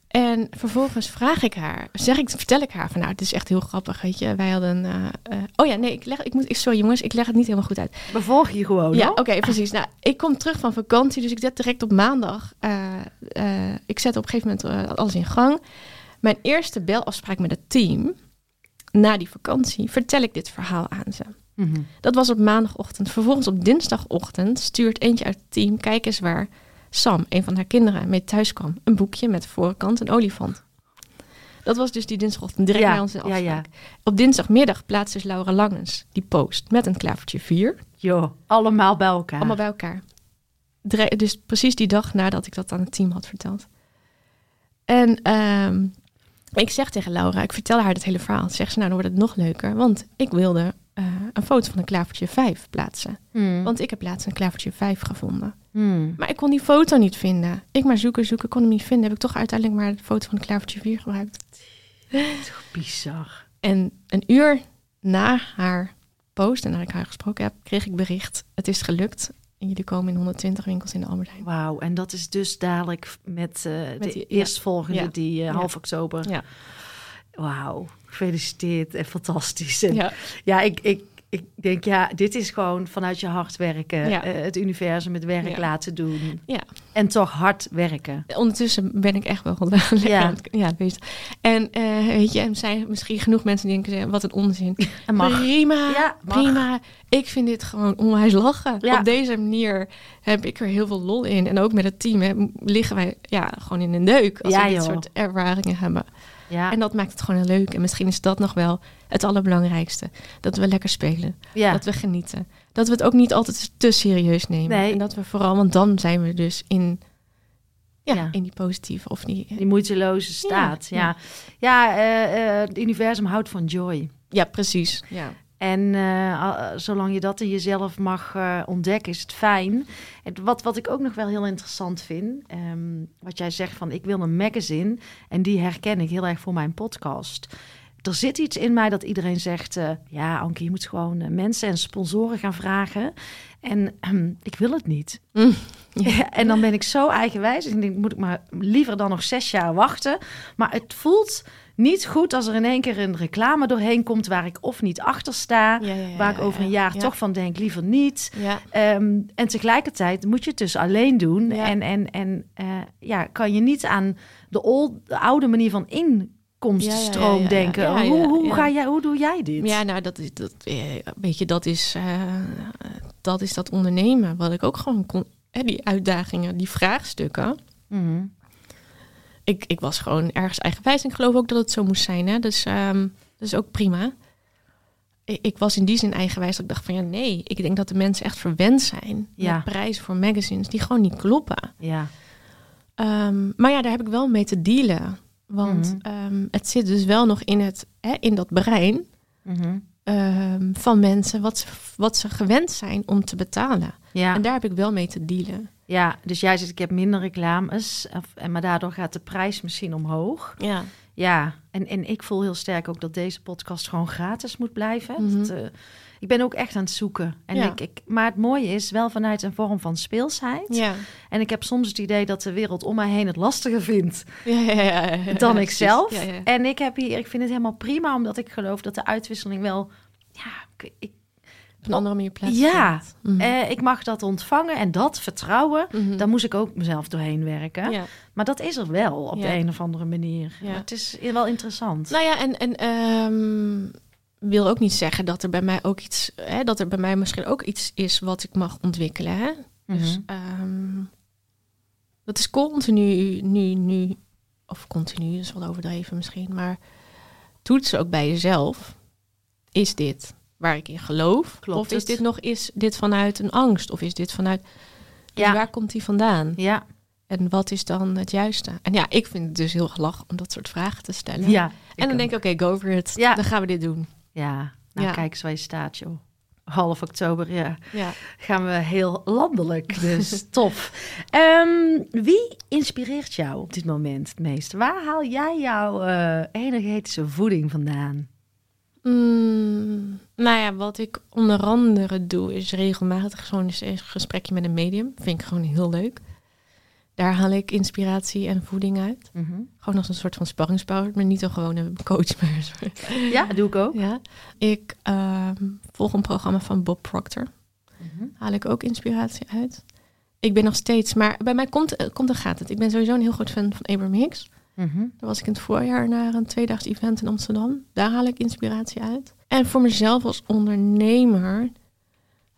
En vervolgens vraag ik haar, zeg ik, vertel ik haar van nou, het is echt heel grappig, weet je. Wij hadden, uh, uh, oh ja, nee, ik leg, ik moet, ik, sorry jongens, ik leg het niet helemaal goed uit. Bevolg je gewoon, Ja, oké, okay, precies. Nou, ik kom terug van vakantie, dus ik zet direct op maandag, uh, ik zet op een gegeven moment alles in gang. Mijn eerste belafspraak met het team, na die vakantie, vertel ik dit verhaal aan ze. Mm -hmm. Dat was op maandagochtend. Vervolgens op dinsdagochtend stuurt eentje uit het team, kijk eens waar Sam, een van haar kinderen, mee thuis kwam. Een boekje met de voorkant een olifant. Dat was dus die dinsdagochtend direct Ja, bij onze afspraak. ja, ja. Op dinsdagmiddag plaatst dus Laura Langens die post met een klavertje 4. Joh, allemaal bij elkaar. Allemaal bij elkaar. Dre- Dus precies die dag nadat ik dat aan het team had verteld. En ehm, ik zeg tegen Laura, ik vertel haar het hele verhaal. Zeg ze, nou dan wordt het nog leuker. Want ik wilde uh, een foto van een klavertje 5 plaatsen. Hmm. Want ik heb laatst een klavertje 5 gevonden. Hmm. Maar ik kon die foto niet vinden. Ik maar zoeken, zoeken, kon hem niet vinden. Heb ik toch uiteindelijk maar de foto van een klavertje 4 gebruikt. Toch bizar. En een uur na haar post en nadat ik haar gesproken heb, kreeg ik bericht. Het is gelukt. En jullie komen in 120 winkels in de Albert Heijn. Wauw, en dat is dus dadelijk met, uh, Met de eerstvolgende, ja. die uh, Ja. half oktober. Ja. Wauw, gefeliciteerd en fantastisch. En Ja. Ja, ik, ik, ik denk, ja, dit is gewoon vanuit je hart werken. Ja. eh, het universum het werk Ja. laten doen. Ja. En toch hard werken. Ondertussen ben ik echt wel lekker Ja. aan het- ja, bezig. En eh, weet je, er zijn misschien genoeg mensen die denken, wat een onzin. En mag. Prima, Ja, mag. prima. Ik vind dit gewoon onwijs lachen. Op deze manier heb ik er heel veel lol in. En ook met het team hè, liggen wij ja, gewoon in een deuk als we dit joh. soort ervaringen hebben. Ja, En dat maakt het gewoon heel leuk. En misschien is dat nog wel het allerbelangrijkste. Dat we lekker spelen. ja. Dat we genieten. Dat we het ook niet altijd te serieus nemen. Nee. En dat we vooral, want dan zijn we dus in Ja, Ja. in die positieve of die... Die moeiteloze staat. Ja, ja. eh, eh, het universum houdt van joy. Ja, precies. Ja. En eh, al- zolang je dat in jezelf mag eh, ontdekken, is het fijn. En wat, wat ik ook nog wel heel interessant vind, ehm, wat jij zegt van ik wil een magazine, en die herken ik heel erg voor mijn podcast. Er zit iets in mij dat iedereen zegt, eh, ja Anke, je moet gewoon eh, mensen en sponsoren gaan vragen. En ehm, ik wil het niet. Mm. Ja, en dan ben ik zo eigenwijs. En ik denk, moet ik maar liever dan nog zes jaar wachten. Maar het voelt niet goed als er in één keer een reclame doorheen komt... waar ik of niet achter sta, Ja, ja, ja, waar ik over een ja. jaar Ja. toch van denk, liever niet. Ehm, en tegelijkertijd moet je het dus alleen doen. En, en, en eh, ja, kan je niet aan de, old, de oude manier van inkomstenstroom ja. denken. Hoe. Ga jij, hoe doe jij dit? Ja, nou, dat is, dat, eh, weet je, dat is, eh, dat is dat ondernemen. Wat ik ook gewoon kon, hè, die uitdagingen, die vraagstukken. Mhm. Ik, ik was gewoon ergens eigenwijs. En ik geloof ook dat het zo moest zijn. Hè? Dus ehm, dat is ook prima. Ik, ik was in die zin eigenwijs dat ik dacht van ja, nee. Ik denk dat de mensen echt verwend zijn Ja. met prijzen voor magazines die gewoon niet kloppen. Ja. Ehm, maar ja, daar heb ik wel mee te dealen. Want Mhm. ehm, het zit dus wel nog in, het, hè, in dat brein Mhm. van mensen wat ze, wat ze gewend zijn om te betalen. Ja. En daar heb ik wel mee te dealen. Ja, dus jij zegt ik heb minder reclames, en maar daardoor gaat de prijs misschien omhoog. Ja. Ja, en, en ik voel heel sterk ook dat deze podcast gewoon gratis moet blijven. Mhm. Dat, eh, ik ben ook echt aan het zoeken. En Ja. ik, ik, maar het mooie is wel vanuit een vorm van speelsheid. Ja. En ik heb soms het idee dat de wereld om mij heen het lastiger vindt Ja, ja, ja, ja, dan ik zelf. En ik heb hier, ik vind het helemaal prima, omdat ik geloof dat de uitwisseling wel. Ja, ik, ik, Op een andere manier plaats Ja. eh, ik mag dat ontvangen en dat vertrouwen. Mhm. Daar moest ik ook mezelf doorheen werken. Ja. Maar dat is er wel op Ja. de een of andere manier. Ja. Maar het is wel interessant. Nou ja, en, en ehm, wil ook niet zeggen dat er bij mij ook iets, hè, dat er bij mij misschien ook iets is wat ik mag ontwikkelen. Hè? Dus Mhm. ehm, dat is continu, nu, nu, of continu, dat is wel overdreven misschien, maar toetsen ook bij jezelf. Is dit waar ik in geloof? Klopt of is het? dit nog is dit vanuit een angst? Of is dit vanuit. Dus Ja. waar komt die vandaan? Ja, En wat is dan het juiste? En ja, ik vind het dus heel gelach om dat soort vragen te stellen. ja. En dan denk ik, oké, go for it. Ja. Dan gaan we dit doen. Ja, nou Ja. kijk eens waar je staat, joh. Half oktober, ja. Ja. Gaan we heel landelijk, dus tof. Ehm, wie inspireert jou op dit moment het meest? Waar haal jij jouw eh, energetische voeding vandaan? Mm, nou ja, wat ik onder andere doe, is regelmatig zo'n een gesprekje met een medium. Vind ik gewoon heel leuk. Daar haal ik inspiratie en voeding uit. Gewoon als een soort van sparringspower, maar niet een gewone coach. Maar een soort- Ja, dat doe ik ook. ja. Ik ehm, volg een programma van Bob Proctor. Mhm. Haal ik ook inspiratie uit. Ik ben nog steeds, maar bij mij komt, eh, komt en gaat het. Ik ben sowieso een heel groot fan van Abraham Hicks. Daar was ik in het voorjaar naar een tweedaags event in Amsterdam. Daar haal ik inspiratie uit. En voor mezelf als ondernemer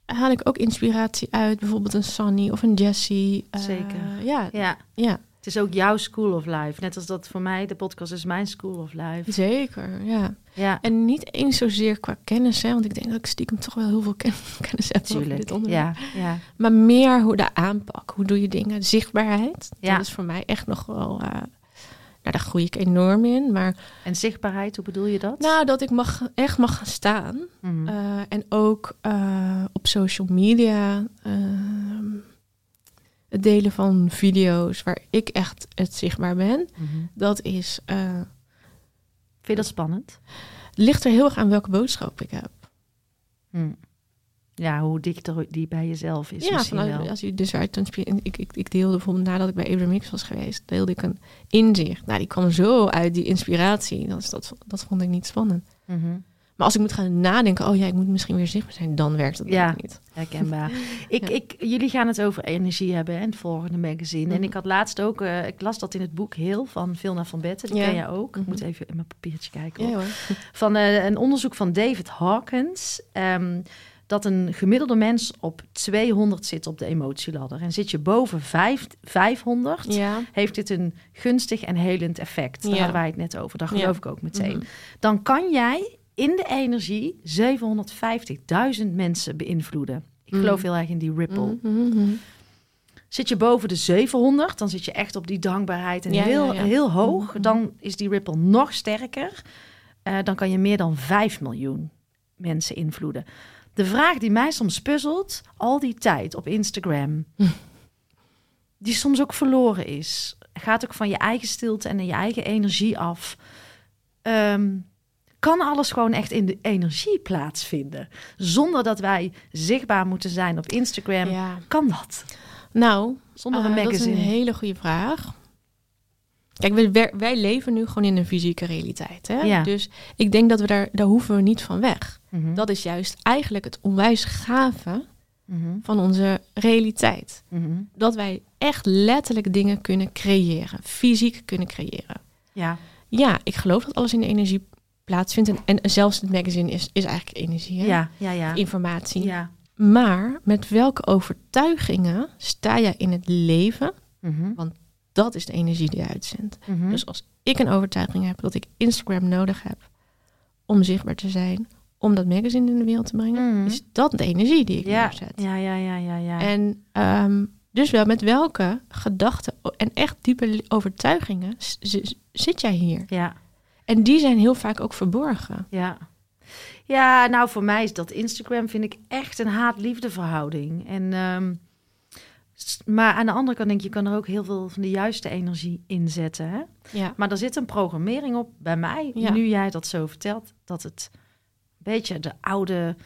haal ik ook inspiratie uit. Bijvoorbeeld een Sunny of een Jessie. Eh, Zeker. ja, Ja, ja, het is ook jouw school of life. Net als dat voor mij, de podcast is mijn school of life. zeker. Ja. Ja, En niet eens zozeer qua kennis, hè, want ik denk dat ik stiekem toch wel heel veel ken- kennis heb over natuurlijk. dit onderwerp. Ja, ja. Maar meer hoe de aanpak, hoe doe je dingen, zichtbaarheid. Ja. Dat is voor mij echt nog wel. eh, nou, daar groei ik enorm in. Maar En zichtbaarheid, hoe bedoel je dat? nou, dat ik mag, echt mag gaan staan. Mhm. Eh, en ook eh, op social media ehm, het delen van video's waar ik echt het zichtbaar ben. Mhm. Dat is, eh, Vind je dat spannend? ligt er heel erg aan welke boodschap ik heb. Hm. Ja, hoe dichter die bij jezelf is ja, misschien vanuit, wel. als je dus uit een ik, ik, ik deelde bijvoorbeeld nadat ik bij Abraham Hicks was geweest, deelde ik een inzicht. Nou, die kwam zo uit die inspiratie. Dat, is, dat, dat vond ik niet spannend. Mhm. Maar als ik moet gaan nadenken, oh ja, ik moet misschien weer zichtbaar zijn, dan werkt het Ja. niet. Herkenbaar. Ik, Ja. ik, jullie gaan het over energie hebben en het volgende magazine. En Mhm. ik had laatst ook, eh, ik las dat in het boek Heel van Vilna van Betten. Die Ja. ken jij ook. Ik Mhm. moet even in mijn papiertje kijken. Ja hoor. hoor. Van eh, een onderzoek van David Hawkins. ehm, dat een gemiddelde mens op 200 zit op de emotieladder. En zit je boven vijf, 500, Ja. heeft dit een gunstig en helend effect. Daar Ja. hadden wij het net over. Dat Ja. geloof ik ook meteen. Mhm. Dan kan jij in de energie 750.000 mensen beïnvloeden. Ik Mhm. geloof heel erg in die ripple. Mhm. Zit je boven de 700, dan zit je echt op die dankbaarheid en heel, heel hoog. Dan is die ripple nog sterker. Eh, dan kan je meer dan 5 miljoen mensen invloeden. De vraag die mij soms puzzelt, al die tijd op Instagram, die soms ook verloren is, gaat ook van je eigen stilte en je eigen energie af. Ehm, kan alles gewoon echt in de energie plaatsvinden, zonder dat wij zichtbaar moeten zijn op Instagram? Ja. Kan dat? Nou, Zonder eh, een dat is magazine? een hele goede vraag. Kijk, wij- wij, leven nu gewoon in een fysieke realiteit. Hè? Ja. Dus ik denk dat we daar, daar hoeven we niet van weg. Mhm. Dat is juist eigenlijk het onwijs gave Mhm. van onze realiteit. Mhm. Dat wij echt letterlijk dingen kunnen creëren. Fysiek kunnen creëren. Ja. Ja, ik geloof dat alles in de energie plaatsvindt. En, en zelfs het magazine is, is eigenlijk energie. Hè? Ja, ja, ja. Informatie. Ja. Maar met welke overtuigingen sta jij in het leven? Mhm. Dat is de energie die je uitzendt. Mhm. Dus als ik een overtuiging heb dat ik Instagram nodig heb om zichtbaar te zijn, om dat magazine in de wereld te brengen, Mhm. is dat de energie die ik ja. neerzet. ja, ja, ja, ja, ja. En ehm, dus wel met welke gedachten en echt diepe overtuigingen zit jij hier? ja. En die zijn heel vaak ook verborgen. Ja. Ja, nou voor mij is dat Instagram vind ik echt een haat-liefde verhouding. En, ehm, maar aan de andere kant denk je, je kan er ook heel veel van de juiste energie inzetten. Hè? Ja. Maar er zit een programmering op bij mij, Ja. nu jij dat zo vertelt, dat het een beetje de oude,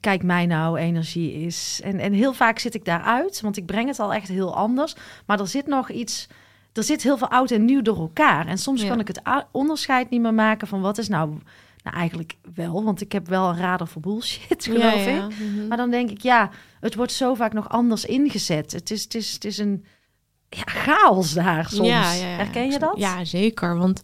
kijk mij nou, energie is. En, en heel vaak zit ik daaruit, want ik breng het al echt heel anders. Maar er zit nog iets, er zit heel veel oud en nieuw door elkaar. En soms Ja. kan ik het onderscheid niet meer maken van wat is nou, nou eigenlijk wel, want ik heb wel een radar voor bullshit, geloof ik. Mhm. Maar dan denk ik, ja, het wordt zo vaak nog anders ingezet. Het is, het is, het is een ja, chaos daar soms. Ja. Herken je dat? Ja, zeker. Want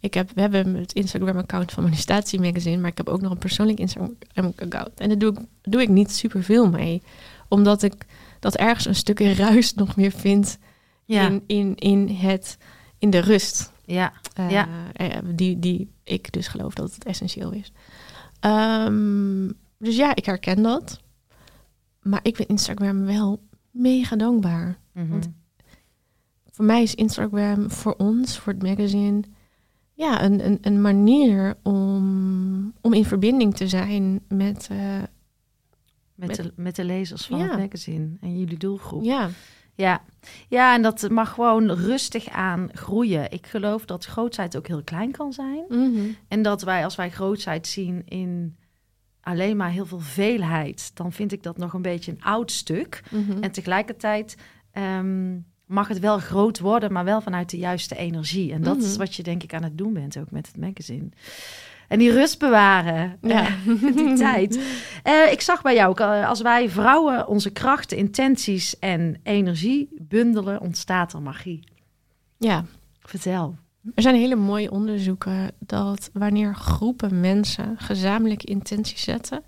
ik heb, we hebben het Instagram-account van Manifestatie Magazine, maar ik heb ook nog een persoonlijk Instagram-account. En daar doe ik, doe ik niet superveel mee, omdat ik dat ergens een stukje ruis nog meer vind in, in, in, het, in de rust. Ja, Eh, Ja. eh, die, die ik dus geloof dat het essentieel is. Ehm, dus ja, ik herken dat. Maar ik vind Instagram wel mega dankbaar. Mhm. Want voor mij is Instagram voor ons, voor het magazine, ja, een, een, een manier om, om in verbinding te zijn met, eh, met, met- de, met de lezers van Ja. het magazine en jullie doelgroep. ja, Ja. ja, en dat mag gewoon rustig aan groeien. Ik geloof dat grootheid ook heel klein kan zijn. mhm. En dat wij, als wij grootheid zien in alleen maar heel veel veelheid, dan vind ik dat nog een beetje een oud stuk. Mhm. En tegelijkertijd ehm, mag het wel groot worden, maar wel vanuit de juiste energie. En dat is Mhm. wat je denk ik aan het doen bent ook met het magazine. En die rust bewaren, ja. die tijd. Eh, ik zag bij jou ook, eh, als wij vrouwen onze krachten, intenties en energie bundelen, ontstaat er magie. ja, Vertel. er zijn hele mooie onderzoeken dat wanneer groepen mensen gezamenlijke intenties zetten,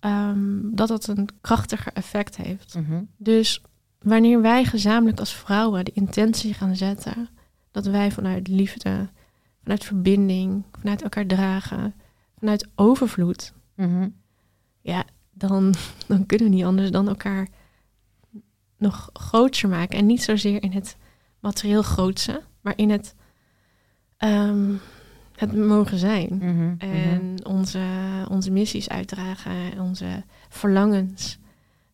ehm, dat dat een krachtiger effect heeft. Dus wanneer wij gezamenlijk als vrouwen de intentie gaan zetten, dat wij vanuit liefde, vanuit verbinding, vanuit elkaar dragen, vanuit overvloed, Mhm. ja, dan, dan kunnen we niet anders dan elkaar nog groter maken. En niet zozeer in het materieel grootse, maar in het, ehm, het mogen zijn. Mhm. En onze, onze missies uitdragen, onze verlangens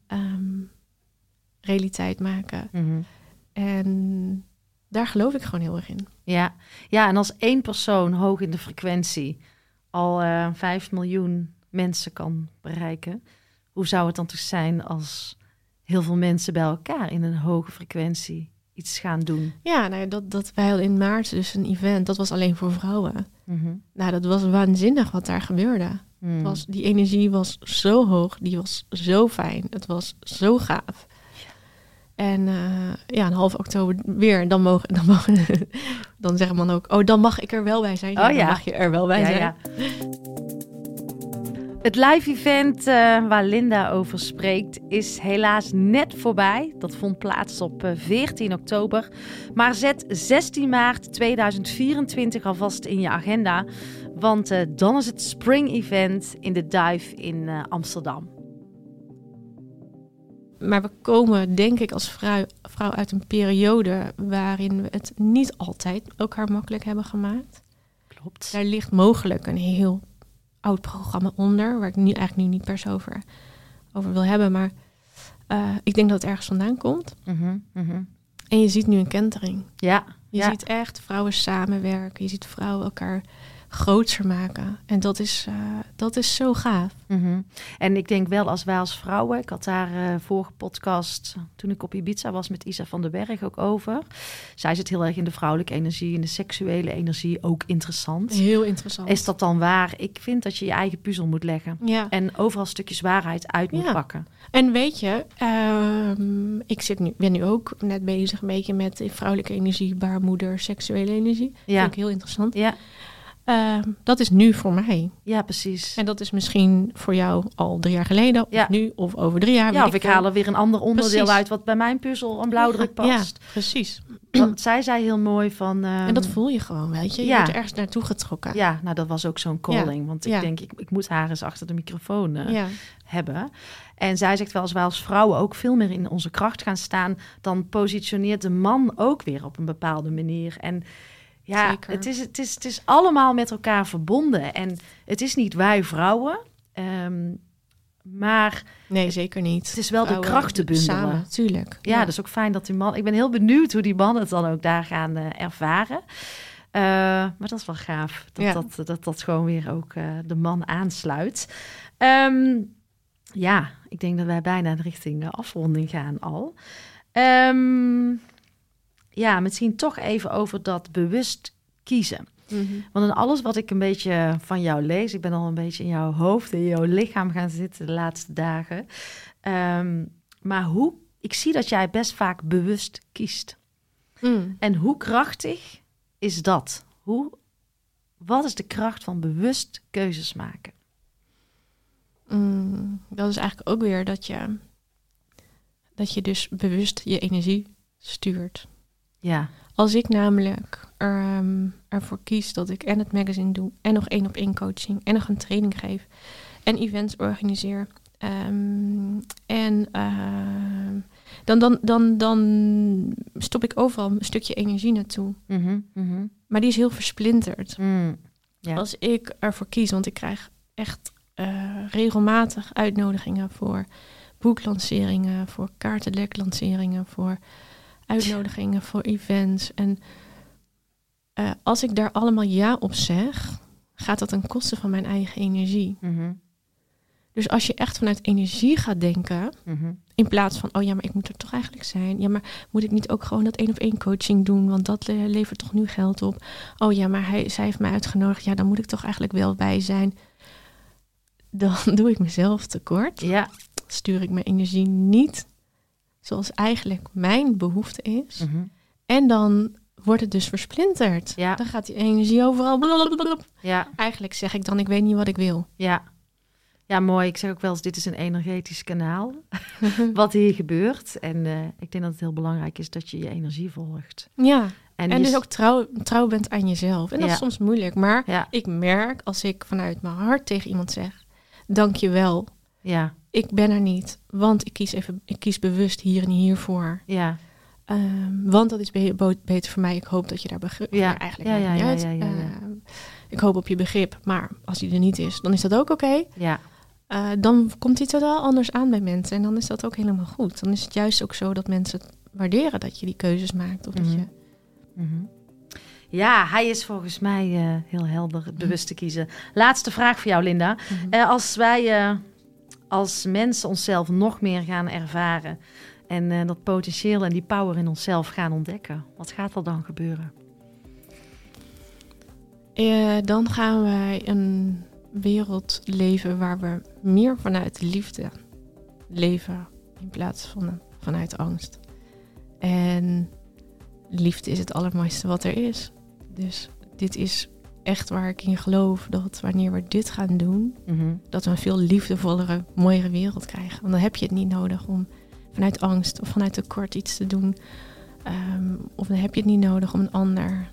ehm, realiteit maken. Mhm. En daar geloof ik gewoon heel erg in. Ja. ja, en als één persoon hoog in de frequentie al eh 5 miljoen mensen kan bereiken, hoe zou het dan toch zijn als heel veel mensen bij elkaar in een hoge frequentie iets gaan doen? Ja, nou dat, dat wij hadden in maart dus een event, dat was alleen voor vrouwen. Mhm. Nou, dat was waanzinnig wat daar gebeurde. Het was, die energie was zo hoog, die was zo fijn, het was zo gaaf. En eh, ja, een half oktober weer, dan mogen, dan mogen, dan zeggen man ook, oh, dan mag ik er wel bij zijn. Oh dan ja. mag je er wel bij Ja, zijn. ja. Het live event eh, waar Linda over spreekt is helaas net voorbij. Dat vond plaats op eh, 14 oktober. Maar zet 16 maart 2024 alvast in je agenda. Want eh, dan is het Spring Event in de Dive in eh, Amsterdam. Maar we komen, denk ik, als vrouw, vrouw uit een periode waarin we het niet altijd elkaar makkelijk hebben gemaakt. Klopt. Daar ligt mogelijk een heel oud programma onder, waar ik nu eigenlijk nu niet per se over, over wil hebben. Maar uh, ik denk dat het ergens vandaan komt. Mhm, mhm. En je ziet nu een kentering. Ja. Je ja. ziet echt vrouwen samenwerken. Je ziet vrouwen elkaar groter maken. En dat is, uh, dat is zo gaaf. Mhm. En ik denk wel als wij als vrouwen, ik had daar uh, vorige podcast, toen ik op Ibiza was met Isa van den Berg ook over. Zij zit heel erg in de vrouwelijke energie, in de seksuele energie, ook interessant. Heel interessant. Is dat dan waar? Ik vind dat je je eigen puzzel moet leggen. Ja. En overal stukjes waarheid uit moet Ja. pakken. En weet je, ehm, ik zit nu, ben nu ook net bezig een beetje met de vrouwelijke energie, baarmoeder, seksuele energie. Ja. Vind ik heel interessant. Ja, Ehm, dat is nu voor mij. ja precies. En dat is misschien voor jou al drie jaar geleden, of Ja. nu, of over drie jaar. Ja, of ik haal er weer een ander onderdeel Precies. uit wat bij mijn puzzel een blauwdruk Ja, past. precies. Want zij zei heel mooi van... en dat ehm, voel je gewoon, weet je. Je ja. wordt ergens naartoe getrokken. Ja, nou dat was ook zo'n calling. Want ik Ja. denk, ik, ik moet haar eens achter de microfoon ja. hebben. En zij zegt wel, als wij als vrouwen ook veel meer in onze kracht gaan staan... dan positioneert de man ook weer op een bepaalde manier. En ja, Zeker. het is, het, is, het is allemaal met elkaar verbonden. En het is niet wij vrouwen... ehm, maar Nee, zeker niet. het is wel de Vrouwen krachten bundelen. Samen, tuurlijk. Ja, dat is ook fijn dat die man... Ik ben heel benieuwd hoe die mannen het dan ook daar gaan eh, ervaren. Eh, maar dat is wel gaaf. Dat Ja. dat, dat, dat gewoon weer ook eh, de man aansluit. Ehm, ja, ik denk dat wij bijna richting de afronding gaan al. Ehm, ja, misschien toch even over dat bewust kiezen. Mhm. Want in alles wat ik een beetje van jou lees, ik ben al een beetje in jouw hoofd, in jouw lichaam gaan zitten de laatste dagen. Ehm, maar hoe, ik zie dat jij best vaak bewust kiest. Mm. En hoe krachtig is dat? Hoe, wat is de kracht van bewust keuzes maken? Mm, dat is eigenlijk ook weer dat je, dat je dus bewust je energie stuurt. Ja, Als ik namelijk er, ehm, ervoor kies dat ik en het magazine doe, en nog één op één coaching, en nog een training geef, en events organiseer, ehm, en ehm, dan, dan, dan, dan stop ik overal een stukje energie naartoe. Mhm, mhm. Maar die is heel versplinterd. Mm. Als ik ervoor kies, want ik krijg echt eh, regelmatig uitnodigingen voor boeklanceringen, voor kaartenleklanceringen, voor uitnodigingen voor events. En eh, als ik daar allemaal ja op zeg, gaat dat ten koste van mijn eigen energie. Mhm, Dus als je echt vanuit energie gaat denken, mhm. in plaats van, oh ja, maar ik moet er toch eigenlijk zijn. Ja, maar moet ik niet ook gewoon dat één op één coaching doen? Want dat le- levert toch nu geld op. Oh ja, maar hij, zij heeft mij uitgenodigd. Ja, dan moet ik toch eigenlijk wel bij zijn. Dan doe ik mezelf tekort. Ja. Stuur ik mijn energie niet zoals eigenlijk mijn behoefte is. Mhm. En dan wordt het dus versplinterd. Ja. Dan gaat die energie overal. blablabla. Ja, Eigenlijk zeg ik dan, ik weet niet wat ik wil. ja. Ja, mooi. Ik zeg ook wel eens, dit is een energetisch kanaal. wat hier gebeurt. En eh, ik denk dat het heel belangrijk is dat je je energie volgt. Ja, En, dus ook trouw, trouw bent aan jezelf. En dat Ja. is soms moeilijk, maar Ja, ik merk als ik vanuit mijn hart tegen iemand zeg: Dank je wel, ja, ik ben er niet, want ik kies, even, ik kies bewust hier en hiervoor. ja. Ehm, want dat is be- beter voor mij. Ik hoop dat je daar begrip Ja. maar eigenlijk Ja, ja, ja, uit. ja, ja, ja. Ehm, ik hoop op je begrip, maar als die er niet is, dan is dat ook oké. ja. Eh, dan komt die totaal anders aan bij mensen en dan is dat ook helemaal goed. Dan is het juist ook zo dat mensen waarderen dat je die keuzes maakt. Of dat Mhm. je, Mhm. Ja, hij is volgens mij eh, heel helder, het bewust te kiezen. Laatste vraag voor jou, Linda. Mhm. Eh, als wij als mensen onszelf nog meer gaan ervaren en eh, dat potentieel en die power in onszelf gaan ontdekken, wat gaat er dan gebeuren? Eh, dan gaan wij een wereld leven waar we meer vanuit liefde leven in plaats van vanuit angst. En liefde is het allermooiste wat er is. Dus dit is echt waar ik in geloof dat wanneer we dit gaan doen, Mhm. dat we een veel liefdevollere, mooiere wereld krijgen. Want dan heb je het niet nodig om vanuit angst of vanuit tekort iets te doen. Ehm, of dan heb je het niet nodig om een ander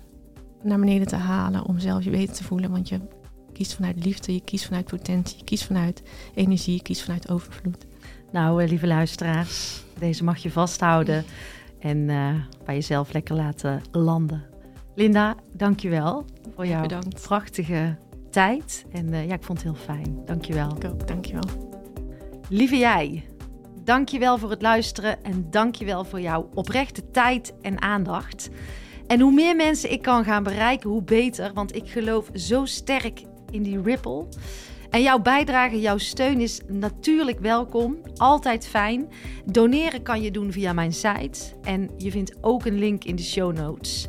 naar beneden te halen om zelf je beter te voelen. Want je kiest vanuit liefde, je kiest vanuit potentie, je kiest vanuit energie, je kiest vanuit overvloed. Nou, eh, lieve luisteraars, deze mag je vasthouden en uh, bij jezelf lekker laten landen. Linda, dankjewel voor jouw Bedankt. prachtige tijd. En uh, ja, ik vond het heel fijn. Dankjewel. Ik ook, dankjewel. Lieve jij, dankjewel voor het luisteren en dankjewel voor jouw oprechte tijd en aandacht. En hoe meer mensen ik kan gaan bereiken, hoe beter. Want ik geloof zo sterk in die ripple. En jouw bijdrage, jouw steun is natuurlijk welkom. Altijd fijn. Doneren kan je doen via mijn site. En je vindt ook een link in de show notes.